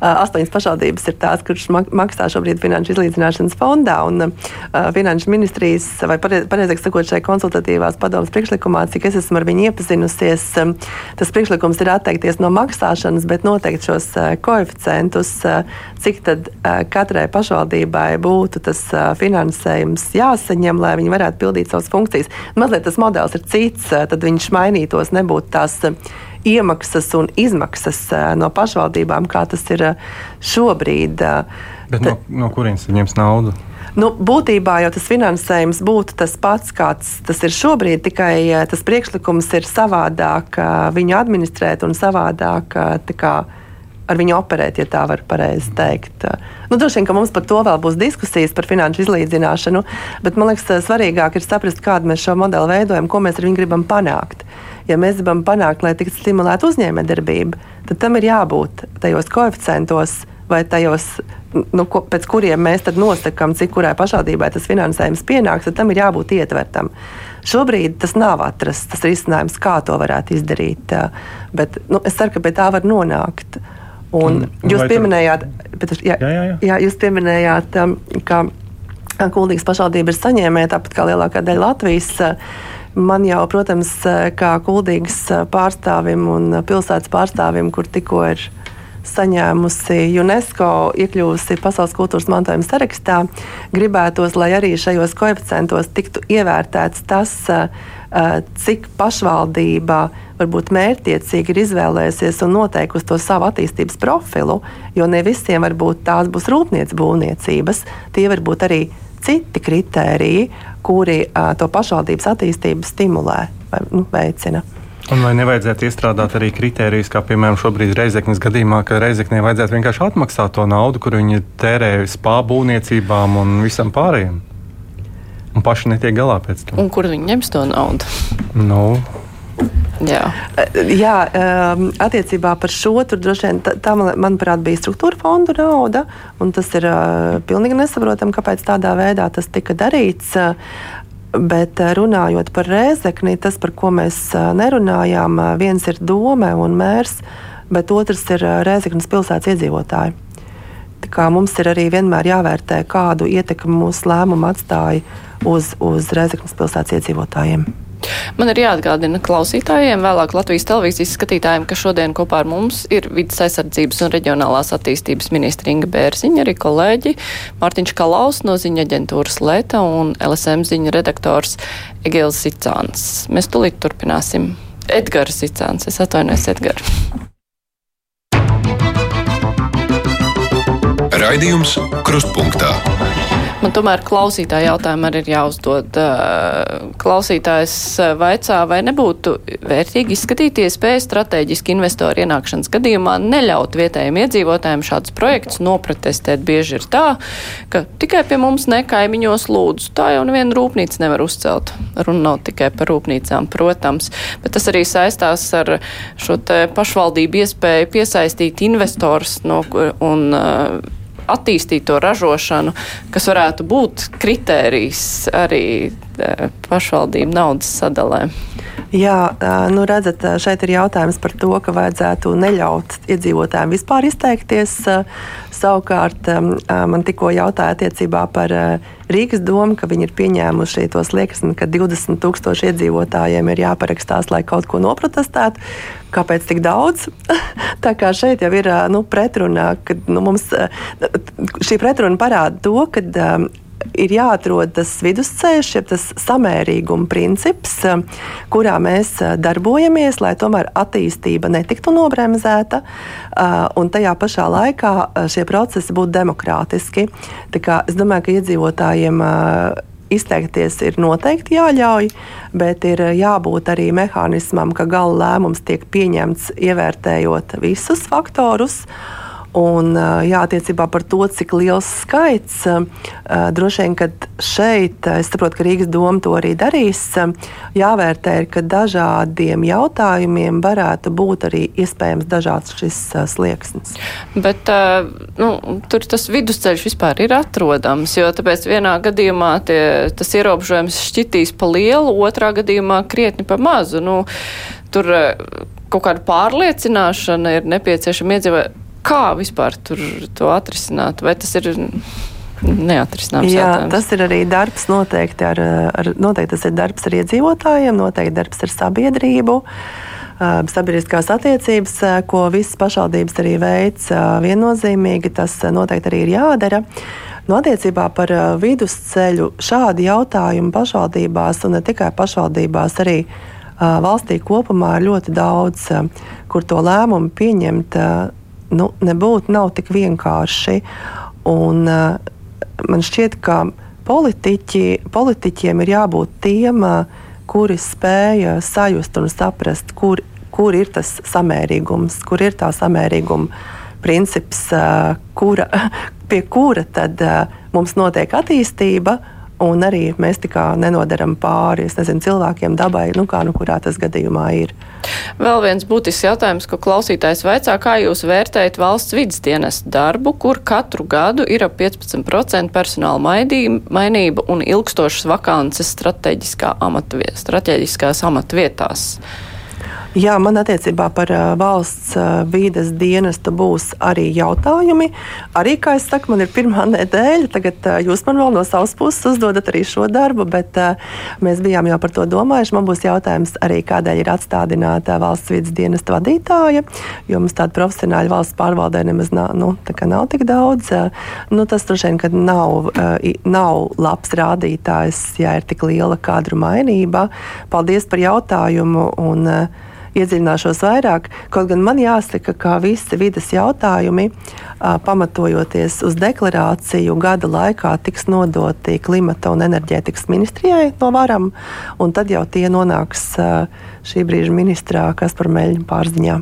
astoņas pašvaldības, ir tās, kuras maksā šobrīd finanšu izlīdzināšanas fondā. Un, uh, finanšu ministrijas, vai pareizāk sakot, šai konsultatīvās padomas priekšlikumā, cik es esmu ar viņu iepazinusies, um, tas priekšlikums ir atteikties no maksāšanas, bet noteikt šos uh, koeficientus, uh, cik tad uh, katrai pašvaldībai būtu tas uh, finansējums jāsaņem, lai viņi varētu pildīt savas funkcijas. Mazliet tas modelis ir cits, uh, tad viņš mainītos, nebūtu tās. Uh, iemaksas un izmaksas eh, no pašvaldībām, kā tas ir eh, šobrīd. Eh, Bet no, no kurienes viņiem naudu? Nu, būtībā jau tas finansējums būtu tas pats, kāds tas ir šobrīd, tikai tas priekšlikums ir savādāk viņu administrēt un savādāk kā, ar viņu operēt, ja tā var pareizi teikt. Nu, droši vien, ka mums par to vēl būs diskusijas par finanšu izlīdzināšanu, bet man liekas, svarīgāk ir saprast, kādu mēs šo modeli veidojam, ko mēs ar viņu gribam panākt ja mēs gribam panākt, lai tiktu stimulēta uzņēmējdarbība, tad tam ir jābūt tajos koeficientos vai tajos, nu, ko, pēc kuriem mēs nosakām, cik kurai pašvaldībai tas finansējums pienāks, tad tam ir jābūt ietvertam. Šobrīd tas nav atrasts, tas risinājums, kā to varētu izdarīt, bet nu, es ceru, ka pie tā var nonākt. Un un jūs pieminējāt, bet, jā, jā, jā, jā. Jā, jūs pieminējāt, ka Kuldīgas pašvaldība ir saņēmēja, tāpat kā lielākā daļa Latvijas. Man jau, protams, kā kuldīgas pārstāvim un pilsētas pārstāvim, kur tikko ir saņēmusi UNESCO, iekļuvusi Pasaules kultūras mantojuma sarakstā, gribētos, lai arī šajos koeficientos tiktu ievērtēts tas, cik pašvaldība varbūt mērķiecīgi ir izvēlējusies un noteikusi to savu attīstības profilu, jo ne visiem varbūt tās būs rūpniecības būvniecības, tie var būt arī citi kritēriji, kuri uh, to pašvaldības attīstību stimulē vai nu, veicina. Un vai nevajadzētu iestrādāt arī kritērijus, kā piemēram šobrīd Reizeknas gadījumā, ka Reizeknē vajadzētu vienkārši atmaksāt to naudu, kur viņi tērē spābūniecībām un visam pārējiem? Un paši netiek galā pēc tam. Un kur viņi ņems to naudu? Nu, Jā, Jā um, attiecībā par šo tur droši vien tā, tā manuprāt, bija struktūra fondu nauda. Tas ir uh, pilnīgi nesaprotami, kāpēc tādā veidā tas tika darīts. Bet uh, runājot par rēzekni, tas, par ko mēs nerunājām, viens ir doma un mērs, bet otrs ir Rēzeknas pilsētas iedzīvotāji. Tā kā mums ir arī vienmēr jāvērtē, kādu ietekmi mūsu lēmumu atstāja uz, uz Rēzeknas pilsētas iedzīvotājiem. Man ir jāatgādina klausītājiem, vēlāk Latvijas televīzijas skatītājiem, ka šodien kopā ar mums ir vidas aizsardzības un reģionālās attīstības ministra Inga Bērziņa, arī kolēģi Mārtiņš Kalaus no ziņa aģentūras Lēta un LSM ziņa redaktors Egils Sicāns. Mēs tulīt turpināsim. Edgars Sicāns, es atvainojos Edgars. Raidījums Krustpunktā. Man tomēr klausītāja jautājumu arī ir jāuzdod. Klausītājs vaicā, vai nebūtu vērtīgi izskatīt iespēju strateģiski investoru ienākšanas gadījumā neļaut vietējiem iedzīvotājiem šādus projektus nopratestēt. Bieži ir tā, ka tikai pie mums nekaimiņos lūdzu. Tā jau neviena rūpnīca nevar uzcelt. Runa nav tikai par rūpnīcām, protams, bet tas arī saistās ar šo pašvaldību iespēju piesaistīt investors no, un uh, attīstīt to ražošanu, kas varētu būt kritērijs arī e, pašvaldību naudas sadalē. Jā, nu redzat, šeit ir jautājums par to, ka vajadzētu neļaut iedzīvotājiem vispār izteikties. Savukārt man tikko jautāja attiecībā par Rīgas domu, ka viņi ir pieņēmuši tos liekas, ka 20 tūkstoši iedzīvotājiem ir jāparakstās, lai kaut ko noprotestētu. Kāpēc tik daudz? Tā kā šeit jau ir nu, pretruna, ka nu, mums šī pretruna parāda to, ka ir jāatrod tas vidusceļš, jeb tas samērīguma princips, eh, kurā mēs eh, darbojamies, lai tomēr attīstība netiktu nobremzēta eh, un tajā pašā laikā šie procesi būtu demokrātiski. Es domāju, ka iedzīvotājiem izteikties ir noteikti jāļauj, bet ir jābūt arī mehānismam, ka gala lēmums tiek pieņemts ievērtējot visus faktorus. Un, jā, attiecībā par to, cik liels skaits, droši vien, ka šeit, es saprotu, ka Rīgas doma to arī darīs, jāvērtē, ka dažādiem jautājumiem varētu būt arī iespējams dažāds šis slieksnis. Bet nu, tur tas vidusceļš vispār ir atrodams, jo tāpēc vienā gadījumā tie, tas ierobežojums šķitīs pa lielu, otrā gadījumā krietni pa mazu. Nu, tur kaut kāda pārliecināšana ir nepieciešama iedzīvotājiem kā vispār to atrisināt? Vai tas ir neatrisināms? Jā, jautājums? tas ir arī darbs noteikti ar, ar, noteikti ir darbs ar iedzīvotājiem, noteikti darbs ar sabiedrību. Sabiedriskās attiecības, ko visas pašvaldības arī veic viennozīmīgi, tas noteikti arī ir jādara. No nu, attiecībā par vidusceļu šādi jautājumi pašvaldībās, un ne tikai pašvaldībās, arī valstī kopumā ir ļoti daudz, kur to lēmumu pieņemt nu, nebūtu nav tik vienkārši. Un, uh, man šķiet, ka politiķi, politiķiem ir jābūt tiem, uh, kuri spēja sajust un saprast, kur, kur ir tas samērīgums, kur ir tā samērīguma princips, uh, kura, pie kura tad mums notiek attīstība un arī mēs tikai nenodaram pāri nezinu, cilvēkiem, dabai, nu kā nu kurā tas gadījumā ir. Vēl viens būtisks jautājums, ko klausītājs vaicā, kā jūs vērtējat valsts vidas dienas darbu, kur katru gadu ir ap 15% personāla mainība un ilgstošas vakances strateģiskā amatviet, strateģiskās amatvietās. Jā, man attiecībā par valsts vīdes dienestu būs arī jautājumi. Arī, kā es saku, man ir pirmā nedēļa. Tagad jūs man vēl no savas puses uzdodat arī šo darbu, bet mēs bijām jau par to domājuši. Man būs jautājums arī, kādēļ ir atstādināta valsts vīdes dienesta vadītāja, jo mums tāda profesionāla valsts pārvaldē nemaz nav, nu, nav tik daudz. Nu, tas droši vien nav, uh, nav labs rādītājs, ja ir tik liela kadru mainība. Paldies par jautājumu! Un, uh, iedziļināšos vairāk. Kaut gan man jāsaka, ka visi vidas jautājumi, pamatojoties uz deklarāciju, gada laikā tiks nodoti klimata un enerģētikas ministrijai no varam, un tad jau tie nonāks šī brīža ministrā Kaspar Meļņa pārziņā.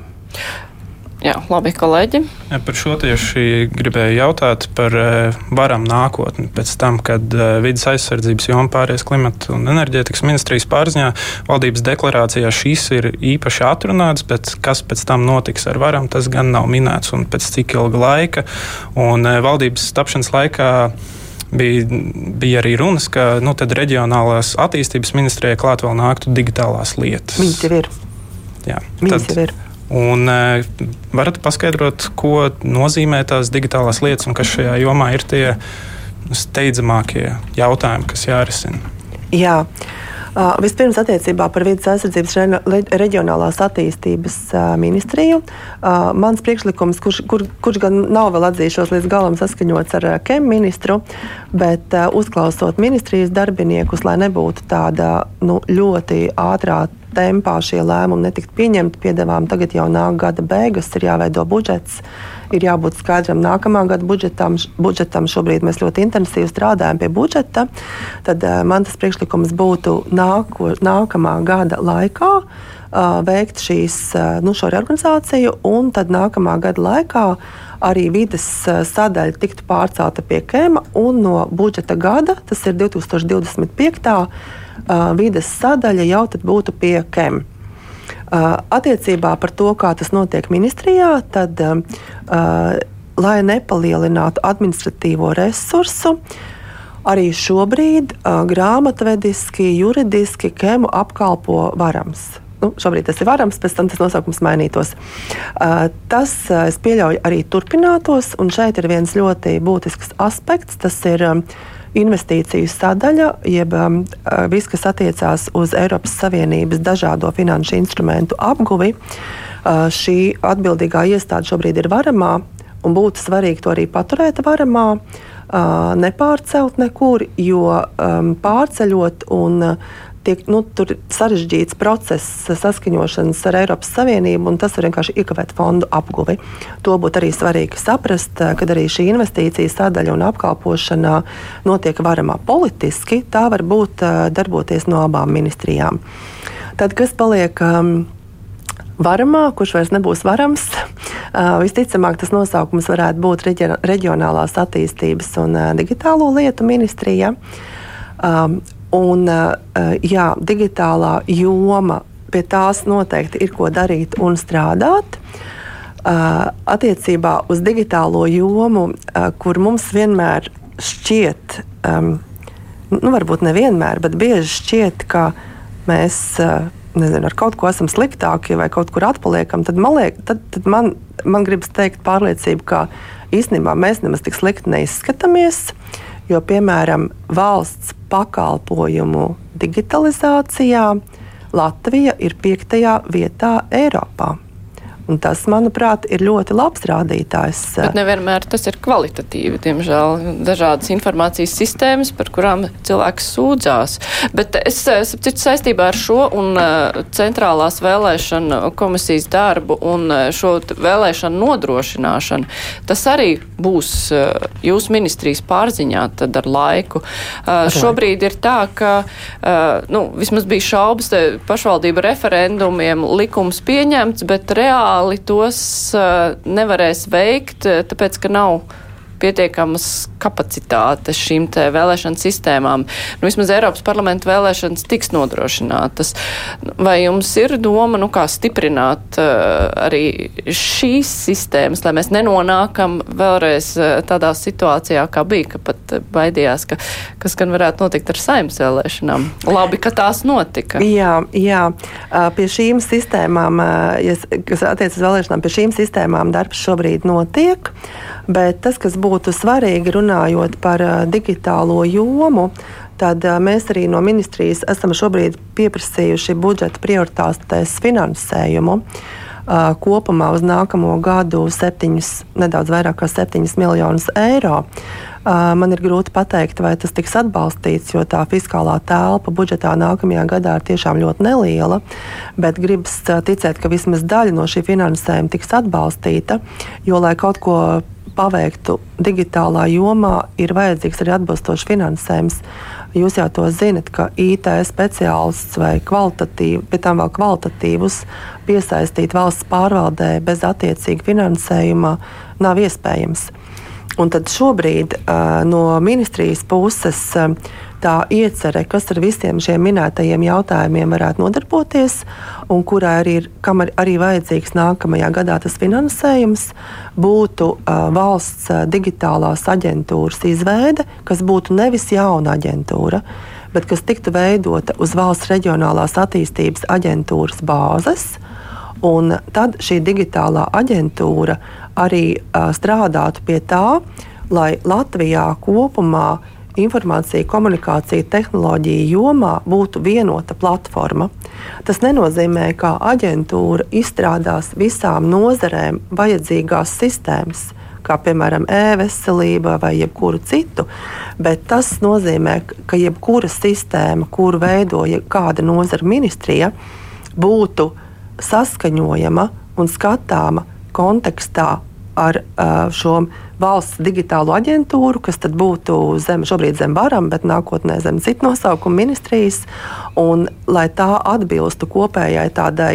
Jā, labi, kolēģi. Par šo tieši gribēju jautāt par uh, varam nākotni. Pēc tam, kad uh, vidas aizsardzības joma pāries klimata un enerģētikas ministrijas pārziņā, valdības deklarācijā šīs ir īpaši atrunāts, bet kas pēc tam notiks ar varam, tas gan nav minēts un pēc cik ilga laika. Un uh, valdības tapšanas laikā bija, bija arī runas, ka nu, reģionālās attīstības ministrijai klāt vēl nāktu digitālās lietas. Viņas jau ir. Jā, Viņas tad, jau ir. Un, e, varat paskaidrot, ko nozīmē tās digitālās lietas un kas šajā jomā ir tie steidzamākie jautājumi, kas jārisina? Jā. Uh, vispirms attiecībā par vidas aizsardzības re reģionālās attīstības uh, ministriju. Uh, mans priekšlikums, kurš, kur, kurš gan nav vēl atzīšos līdz galam saskaņots ar KEM ministru, bet uzklausot ministrijas darbiniekus, lai nebūtu tāda nu, ļoti ātrā tempā šie lēmumi netikt pieņemti. Piedevām tagad jau nāk gada beigas, ir jāveido budžets, ir jābūt skaidram nākamā gada budžetam. budžetam. Šobrīd mēs ļoti intensīvi strādājam pie budžeta. Tad uh, man tas priekšlikums būtu nāko, nākamā gada laikā uh, veikt šīs, uh, nu, šo reorganizāciju, un tad nākamā gada laikā arī vides sadaļa tiktu pārcelta pie KEMA, un no budžeta gada, tas ir 2025 uh, vides sadaļa jau būtu pie KEM. Uh, attiecībā par to, kā tas notiek ministrijā, tad, uh, lai nepalielinātu administratīvo resursu, arī šobrīd uh, grāmatvediski, juridiski KEMu apkalpo varams. Nu, šobrīd tas ir varams, pēc tam tas nosaukums mainītos. Uh, tas, uh, es pieļauju, arī turpinātos, un šeit ir viens ļoti būtisks aspekts. Tas ir uh, investīciju sadaļa, jeb um, uh, viss, kas attiecās uz Eiropas Savienības dažādo finanšu instrumentu apguvi. Uh, šī atbildīgā iestāde šobrīd ir varamā, būtu svarīgi to arī paturēt varamā. uh, nepārcelt nekur, jo um, pārceļot un uh, tiek nu, sarežģīts process saskaņošanas ar Eiropas Savienību, un tas var vienkārši iekavēt fondu apguvi. To būtu arī svarīgi saprast, kad arī šī investīcija sadaļa un apkalpošana notiek varamā politiski. Tā var būt darboties no abām ministrijām. Tad, kas paliek um, varamā, kurš vairs nebūs varams, uh, visticamāk tas nosaukums varētu būt Reģionālās attīstības un uh, digitālo lietu ministrija. Um, Un, eh, jā, digitālā joma pie tās noteikti ir ko darīt un strādāt. Uh, attiecībā uz digitālo jomu, kur mums vienmēr šķiet, um, nu, varbūt nevienmēr, bet bieži šķiet, ka mēs nezinu, ar kaut ko esam sliktāki vai kaut kur atpaliekam, tad man, liek, tad, tad man, man gribas teikt pārliecību, ka īstenībā mēs nemaz tik slikti neizskatāmies. Jo, piemēram, valsts pakalpojumu digitalizācijā Latvija ir piektajā vietā Eiropā. Un tas, manuprāt, ir ļoti labs rādītājs. Bet nevienmēr tas ir kvalitatīvi. Diemžēl dažādas informācijas sistēmas, par kurām cilvēks sūdzās. Bet es citu saistībā ar šo un uh, centrālās vēlēšana komisijas darbu un šo vēlēšanu nodrošināšanu, tas arī būs jūsu ministrijas pārziņā tad ar laiku. Uh, šobrīd ir tā, ka nu, vismaz bija šaubas pašvaldību referendumiem likums pieņemts, bet reāli reāli tos uh, nevarēs veikt, eh, tāpēc, ka nav pietiekamas kapacitātes šīm vēlēšanu sistēmām. Nu, vismaz Eiropas parlamenta vēlēšanas tiks nodrošinātas. Vai jums ir doma, nu, kā stiprināt uh, arī šīs sistēmas, lai mēs nenonākam vēlreiz uh, tādā situācijā, kā bija, ka pat baidījās, ka kas gan varētu notikt ar saimnes vēlēšanām? Labi, ka tās notika. Jā, jā. pie šīm sistēmām, ja, kas attiecas vēlēšanām, pie šīm sistēmām darbs šobrīd notiek. Bet tas, kas būtu svarīgi runājot par digitālo jomu, tad mēs arī no ministrijas esam šobrīd pieprasījuši budžeta prioritātes finansējumu. Kopumā uz nākamo gadu septiņus, nedaudz vairāk kā 7 miljonus eiro. Man ir grūti pateikt, vai tas tiks atbalstīts, jo tā fiskālā telpa budžetā nākamajā gadā ir tiešām ļoti neliela. Bet gribas ticēt, ka vismaz daļa no šī finansējuma tiks atbalstīta, jo, lai kaut ko paveiktu digitālā jomā, ir vajadzīgs arī atbilstošs finansējums. Jūs jau to zinat, ka IT speciālists vai pēc tam vēl kvalitatīvus piesaistīt valsts pārvaldē bez attiecīga finansējuma nav iespējams. Un tad šobrīd uh, no ministrijas puses uh, tā iecerē, kas ar visiem šiem minētajiem jautājumiem varētu nodarboties, un kurai arī ir ar, arī vajadzīgs nākamajā gadā tas finansējums, būtu uh, valsts uh, digitālās aģentūras izveide, kas būtu nevis jauna aģentūra, bet kas tiktu veidota uz valsts reģionālās attīstības aģentūras bāzes. Un tad šī digitālā aģentūra arī strādātu pie tā, lai Latvijā kopumā informācija, komunikācija, tehnoloģija jomā būtu vienota platforma. Tas nenozīmē, ka aģentūra izstrādās visām nozarēm vajadzīgās sistēmas. Kā piemēram, e-veselība vai jebkuru citu, bet tas nozīmē, ka jebkura sistēma, kuru veidoja kāda nozara ministrija, būtu saskaņojama un skatāma kontekstā ar uh, šo valsts digitālo aģentūru, kas būtu zem, šobrīd zem varam, bet nākotnē zem citu nosaukumu ministrijas, un lai tā atbilstu kopējai tādai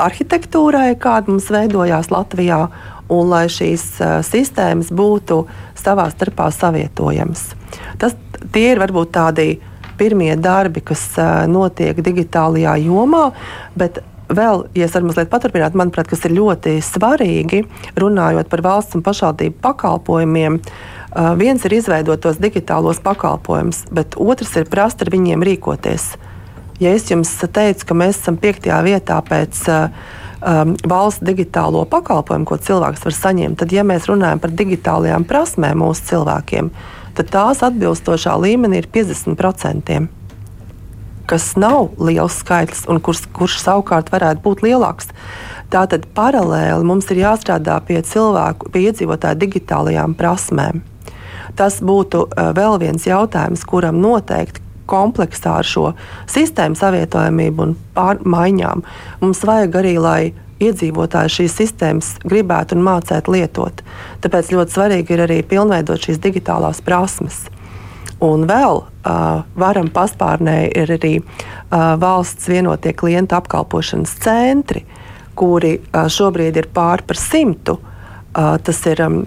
arhitektūrai, kāda mums veidojās Latvijā, un lai šīs uh, sistēmas būtu savā starpā savietojamas. Tas, tie ir varbūt tādi pirmie darbi, kas uh, notiek digitālajā jomā, bet vēl, ja es varu mazliet paturpināt, manuprāt, kas ir ļoti svarīgi, runājot par valsts un pašvaldību pakalpojumiem. Viens ir izveidot tos digitālos pakalpojumus, bet otrs ir prast ar viņiem rīkoties. Ja es jums teicu, ka mēs esam piektajā vietā pēc um, valsts digitālo pakalpojumu, ko cilvēks var saņemt, tad, ja mēs runājam par digitālajām prasmēm mūsu cilvēkiem, tad tās atbilstošā līmenī ir 50% kas nav liels skaitlis un kurš, kurš savukārt varētu būt lielāks. Tātad paralēli mums ir jāstrādā pie cilvēku, pie iedzīvotāju digitālajām prasmēm. tas būtu vēl viens jautājums, kuram noteikti kompleksā ar šo sistēmu savietojamību un pārmaiņām mums vajag arī, lai iedzīvotāji šīs sistēmas gribētu un mācētu lietot. Tāpēc ļoti svarīgi ir arī pilnveidot šīs digitālās prasmes. Un vēl uh, varam paspārnē ir arī uh, valsts vienotie klientu apkalpošanas centri, kuri uh, šobrīd ir pār par simtu. Uh, tas ir um,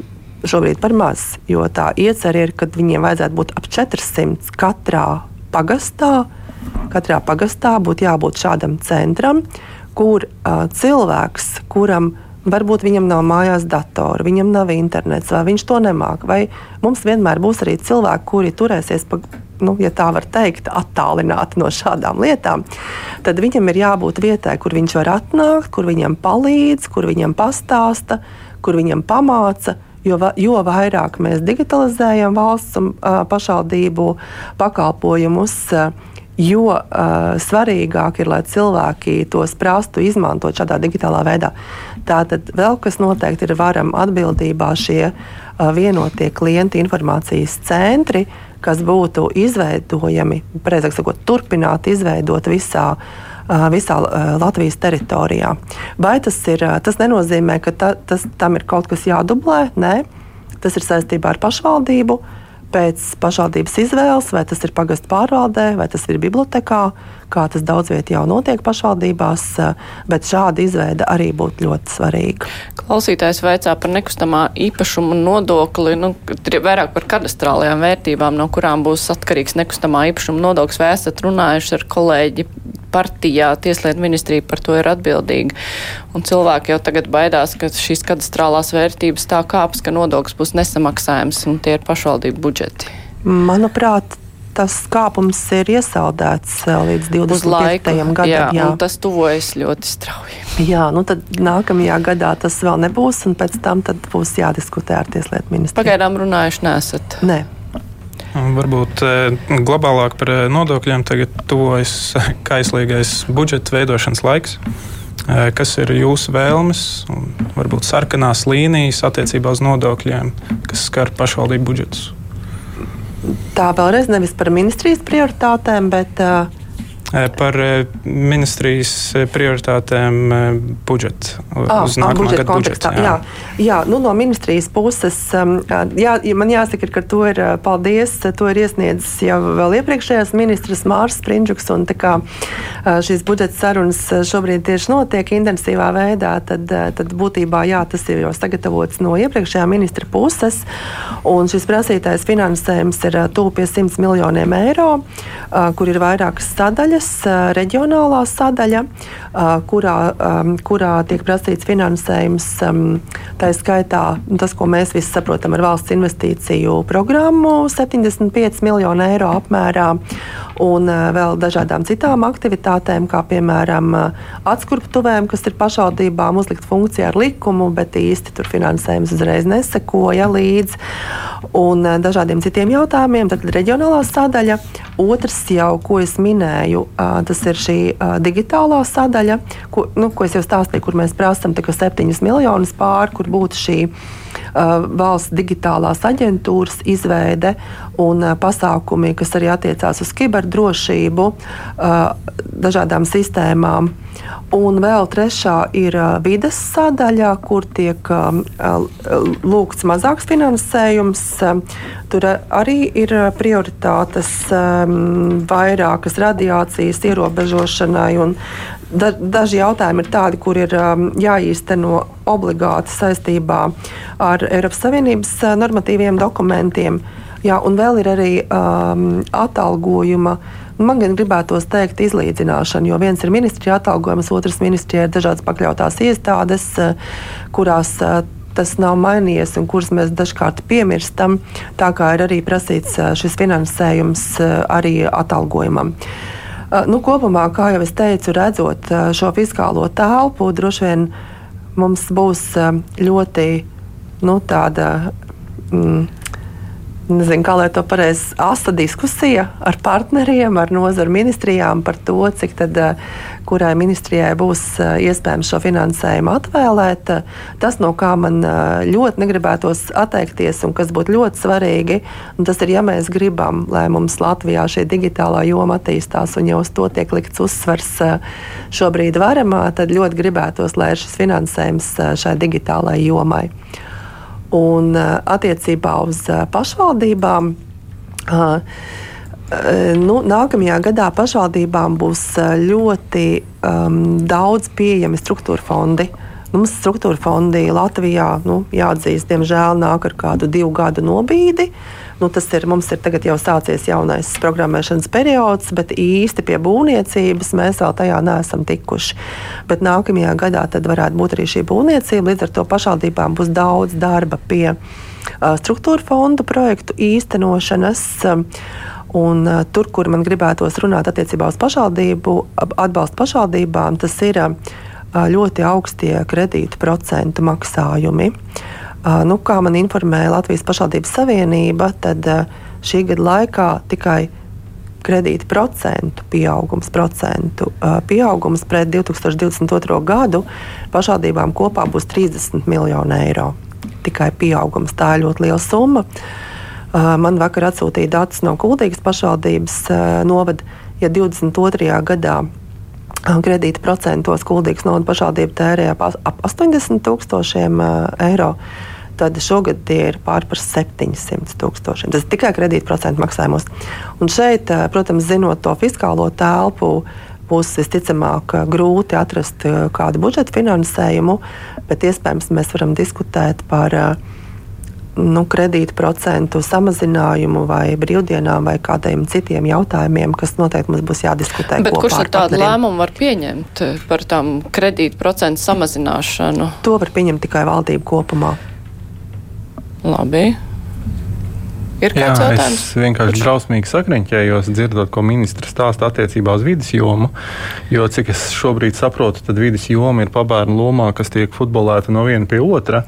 šobrīd par maz, jo tā iecerē ir, ka viņiem vajadzētu būt ap 400 katrā pagastā. Katrā pagastā būtu jābūt šādam centram, kur uh, cilvēks, kuram varbūt viņam nav mājās datora, viņam nav internets, vai viņš to nemāk, vai mums vienmēr būs arī cilvēki, kuri turēsies pa. Nu, ja tā var teikt, attālināti no šādām lietām, tad viņam ir jābūt vietai, kur viņš var atnākt, kur viņam palīdz, kur viņam pastāsta, kur viņam pamāca. Jo, jo vairāk mēs digitalizējam valsts un pašvaldību pakalpojumus, uh, jo uh, svarīgāk ir, lai cilvēki tos prastu izmantot šādā digitālā veidā. Tātad vēl kas noteikti ir varam atbildībā šie uh, vienotie klienta informācijas centri, kas būtu izveidojami, precīzāk sakot, turpināt izveidot visā uh, visā uh, Latvijas teritorijā. Vai tas, ir, uh, tas nenozīmē, ka ta, tas, tam ir kaut kas jādublē? Nē, tas ir saistībā ar pašvaldību pēc pašvaldības izvēles, vai tas ir pagastu pārvaldē, vai tas ir bibliotekā, kā tas daudz vietā jau notiek pašvaldībās, bet šāda izveida arī būtu ļoti svarīga. Klausītājs vaicā par nekustamā īpašuma nodokli, nu, vairāk par kadastrālajām vērtībām, no kurām būs atkarīgs nekustamā īpašuma nodoklis, vai esat runājuši ar kolēģi partijā, Tieslietu ministrija par to ir atbildīga. Un cilvēki jau tagad baidās, ka šīs kadastrālās vērtības tā kāps, ka nodoklis būs nesamaksājums un tie ir pašvaldību budžeti. Manuprāt, tas kāpums ir iesaldēts eh, līdz 25. gadam. Jā, jā. tas tuvojas ļoti strauji. Jā, nu tad nākamajā gadā tas vēl nebūs, un pēc tam būs jādiskutē ar Tieslietu ministru. Pagaidām runājuši nesat. Nē. Varbūt eh, globālāk par eh, nodokļiem tagad tuvojas kaislīgais budžeta veidošanas laiks. Kas ir jūsu vēlmes un varbūt sarkanās līnijas attiecībā uz nodokļiem, kas skar pašvaldību budžetus? Tā vēlreiz nevis par ministrijas prioritātēm, bet uh, Par ministrijas prioritātēm budžeta, ah, uz nākamā budžeta gada kontekstā. Budžets, jā, jā, jā nu, no ministrijas puses jā, man jāsaka, ka to ir paldies. To ir iesniedzis jau vēl iepriekšējais ministrs Mārs Sprindžuks. Šīs budžeta sarunas šobrīd tieši notiek intensīvā veidā, tad, tad būtībā jā, tas ir jau sagatavots no iepriekšējā ministra puses. Un šis prasītais finansējums ir tuvu pie 100 miljoniem eiro, kur ir vairākas sadaļas sadaļas, reģionālā sadaļa, kurā, kurā tiek prasīts finansējums. Tā ir skaitā tas, ko mēs visi saprotam ar valsts investīciju programmu - 75 miljonu eiro apmērā, un vēl dažādām citām aktivitātēm, kā piemēram atskurptuvēm, kas ir pašvaldībām uzlikt funkcijā ar likumu, bet īsti tur finansējums uzreiz nesekoja līdzi, un dažādiem citiem jautājumiem. Tad reģionālā sadaļa, otrs jau, ko es minēju, Tas ir šī digitālā sadaļa, ko, nu, ko es jau stāstīju, kur mēs prasām 7 miljonus pāri, kur būtu šī valsts digitālās aģentūras izveide un pasākumi, kas arī attiecās uz kiberdrošību, dažādām sistēmām. Un vēl trešā ir vides sadaļa, kur tiek lūgts mazāks finansējums. Tur arī ir prioritātes vairākas radiācijas ierobežošanai. Da, daži jautājumi ir tādi, kur ir jāīsteno obligāti saistībā ar Eiropas Savienības normatīviem dokumentiem. Jā, un vēl ir arī um, atalgojuma uh, Man gan gribētos teikt, izlīdzināšana, jo viens ir ministrija atalgojums, otrs ministrija ir dažādas pakļautās iestādes, eh, kurās eh, tas nav mainījies un kurus mēs dažkārt piemirstam. Tā kā ir arī prasīts eh, šis finansējums arī atalgojumam. Nu, kopumā, kā jau es teicu, redzot šo fiskālo telpu, droši vien mums būs ļoti nu, tāda. Mm, nezinu, kā lai to pareizi asa diskusija ar partneriem, ar nozaru ministrijām par to, cik tad, eh, kurai ministrijai būs iespējams šo finansējumu atvēlēt. Tas, no kā man ļoti negribētos atteikties un kas būtu ļoti svarīgi, tas ir, ja mēs gribam, lai mums Latvijā šī digitālā joma attīstās un jau uz to tiek likts uzsvars šobrīd varamā, tad ļoti gribētos, lai ir šis finansējums šai digitālajai jomai. Un attiecībā uz pašvaldībām. Uh, nu, nākamajā gadā pašvaldībām būs ļoti um, daudz pieejami struktūra fondi. Nu, mums struktūra fondi Latvijā, nu, jāatzīst, diemžēl nāk ar kādu divu gadu nobīdi. Nu, tas ir, mums ir tagad jau sācies jaunais programmēšanas periods, bet īsti pie būvniecības mēs vēl tajā neesam tikuši. Bet nākamajā gadā varētu būt arī šī būvniecība. Līdz ar to pašvaldībām būs daudz darba pie uh, struktūra fondu projektu īstenošanas. Uh, Un, uh, tur, kur man gribētos runāt attiecībā uz pašvaldību, atbalstu pašvaldībām, tas ir uh, ļoti augstie kredītu procentu maksājumi. Uh, nu, kā man informēja Latvijas pašvaldības savienība, tad uh, šī gada laikā tikai kredīta procentu pieaugums, procentu, pieaugums pret 2022. gadu pašvaldībām kopā būs 30 miljoni eiro. Tikai pieaugums. Tā ir ļoti liela summa. Uh, Man vakar atsūtīja datus no Kuldīgas pašvaldības novada, ja 22. gadā kredīta procentos Kuldīgas novada pašvaldība tērēja ap 80 tūkstošiem eiro. Tad šogad tie ir pār par 700 tūkstošiem. Tas ir tikai kredītprocentu maksājumos. Un šeit, protams, zinot to fiskālo telpu, būs visticamāk grūti atrast kādu budžeta finansējumu, bet iespējams mēs varam diskutēt par uh, nu, kredītu procentu samazinājumu vai brīvdienām vai kādiem citiem jautājumiem, kas noteikti mums būs jādiskutē. Bet kurš ar tādu lēmumu var pieņemt par tām kredītu procentu samazināšanu? To var pieņemt tikai valdība kopumā. Labi. Ir kāds Jā, jautājums? Es vienkārši Kurš? drausmīgi sakriņķējos, dzirdot, ko ministrs stāsta attiecībā uz vidas jomu. Jo, cik es šobrīd saprotu, tad vidas joma ir pabērnu lomā, kas tiek futbolēta no viena pie otra,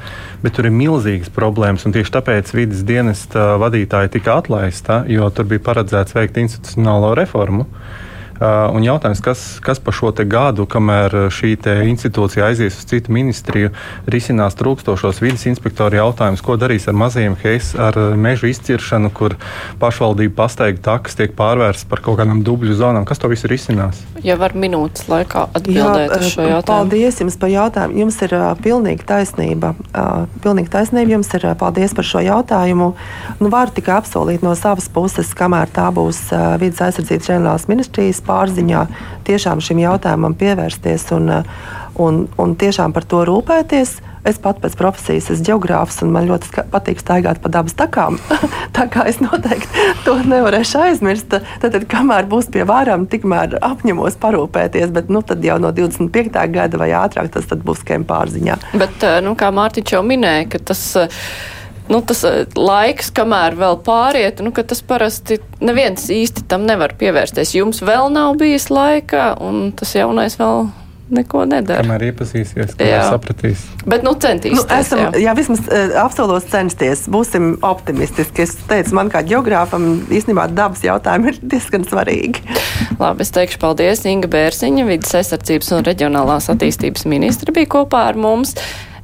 bet tur ir milzīgas problēmas. Tieši tāpēc vidas dienesta vadītāja tika atlaista, jo tur bija paredzēts veikt institucionālo reformu. Uh, un jautājums, kas, kas pa šo gadu, kamēr šī institūcija aizies uz citu ministriju, risinās trūkstošos vidas inspektoru jautājumus, ko darīs ar mazajiem heis, ar mežu izciršanu, kur pašvaldība pasteigta takas tiek pārvērstas par kaut kādām dubļu zonām. Kas to visu risinās? Ja var minūtes laikā atbildēt Jā, uz šo jautājumu. Paldies jums par jautājumu. Jums ir uh, pilnīgi taisnība. Uh, pilnīgi taisnība jums ir. Uh, paldies par šo jautājumu. Nu, varu tikai apsolīt no savas puses, kamēr tā būs uh, vidas aizsardzības ģenerālās ministrijas pārziņā tiešām šim jautājumam pievērsties un, un, un tiešām par to rūpēties. Es pat pēc profesijas esmu geogrāfs, un man ļoti patīk staigāt pa dabas takām. tā kā es noteikti to nevarēšu aizmirst. Tad, tad kamēr būs pie varam, tikmēr apņemos parūpēties. Bet nu, jau no 25. gada vai ātrāk tas būs kēm pārziņā. Bet, nu, kā Mārtiņš jau minēja, tas nu, tas eh, laiks, kamēr vēl pāriet, nu, tas parasti neviens īsti tam nevar pievērsties. Jums vēl nav bijis laika, un tas jaunais vēl neko nedara. Kamēr iepazīsies, kamēr sapratīs. Bet, nu, centīsimies. Nu, esam, jā. jā, vismaz uh, apsolos censties. Būsim optimistiski. Es teicu, man kā geogrāfam īstenībā dabas jautājumi ir diezgan svarīgi. Labi, es teikšu paldies Inga Bērziņa, vidas aizsardzības un reģionālās attīstības ministra bija kopā ar mums.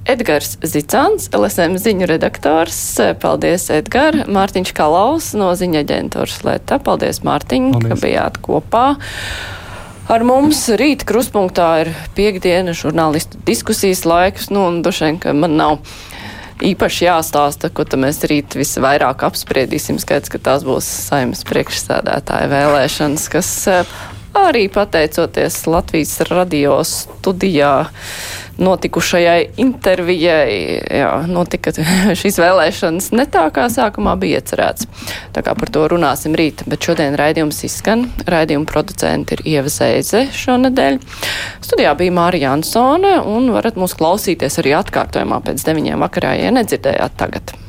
Edgars Zicāns, LSM ziņu redaktors. Paldies, Edgar. Mārtiņš Kalaus no ziņa aģentūras Leta. Paldies, Mārtiņ, Paldies. ka bijāt kopā. Ar mums rīt kruspunktā ir piekdiena žurnālistu diskusijas laiks, nu, un dušen, ka man nav īpaši jāstāsta, ko mēs rīt visvairāk apspriedīsim. Skaidrs, ka tās būs saimnes priekšsēdētāja vēlēšanas, kas arī pateicoties Latvijas radio studijā notikušajai intervijai, jā, notika šīs vēlēšanas ne tā, kā sākumā bija iecerēts. Tā kā par to runāsim rīt, bet šodien raidījums izskan. Raidījuma producenti ir Ieva Zēze šonadēļ. Studijā bija Mārija Jansone un varat mūs klausīties arī atkārtojumā pēc deviņiem vakarā, ja nedzirdējāt tagad.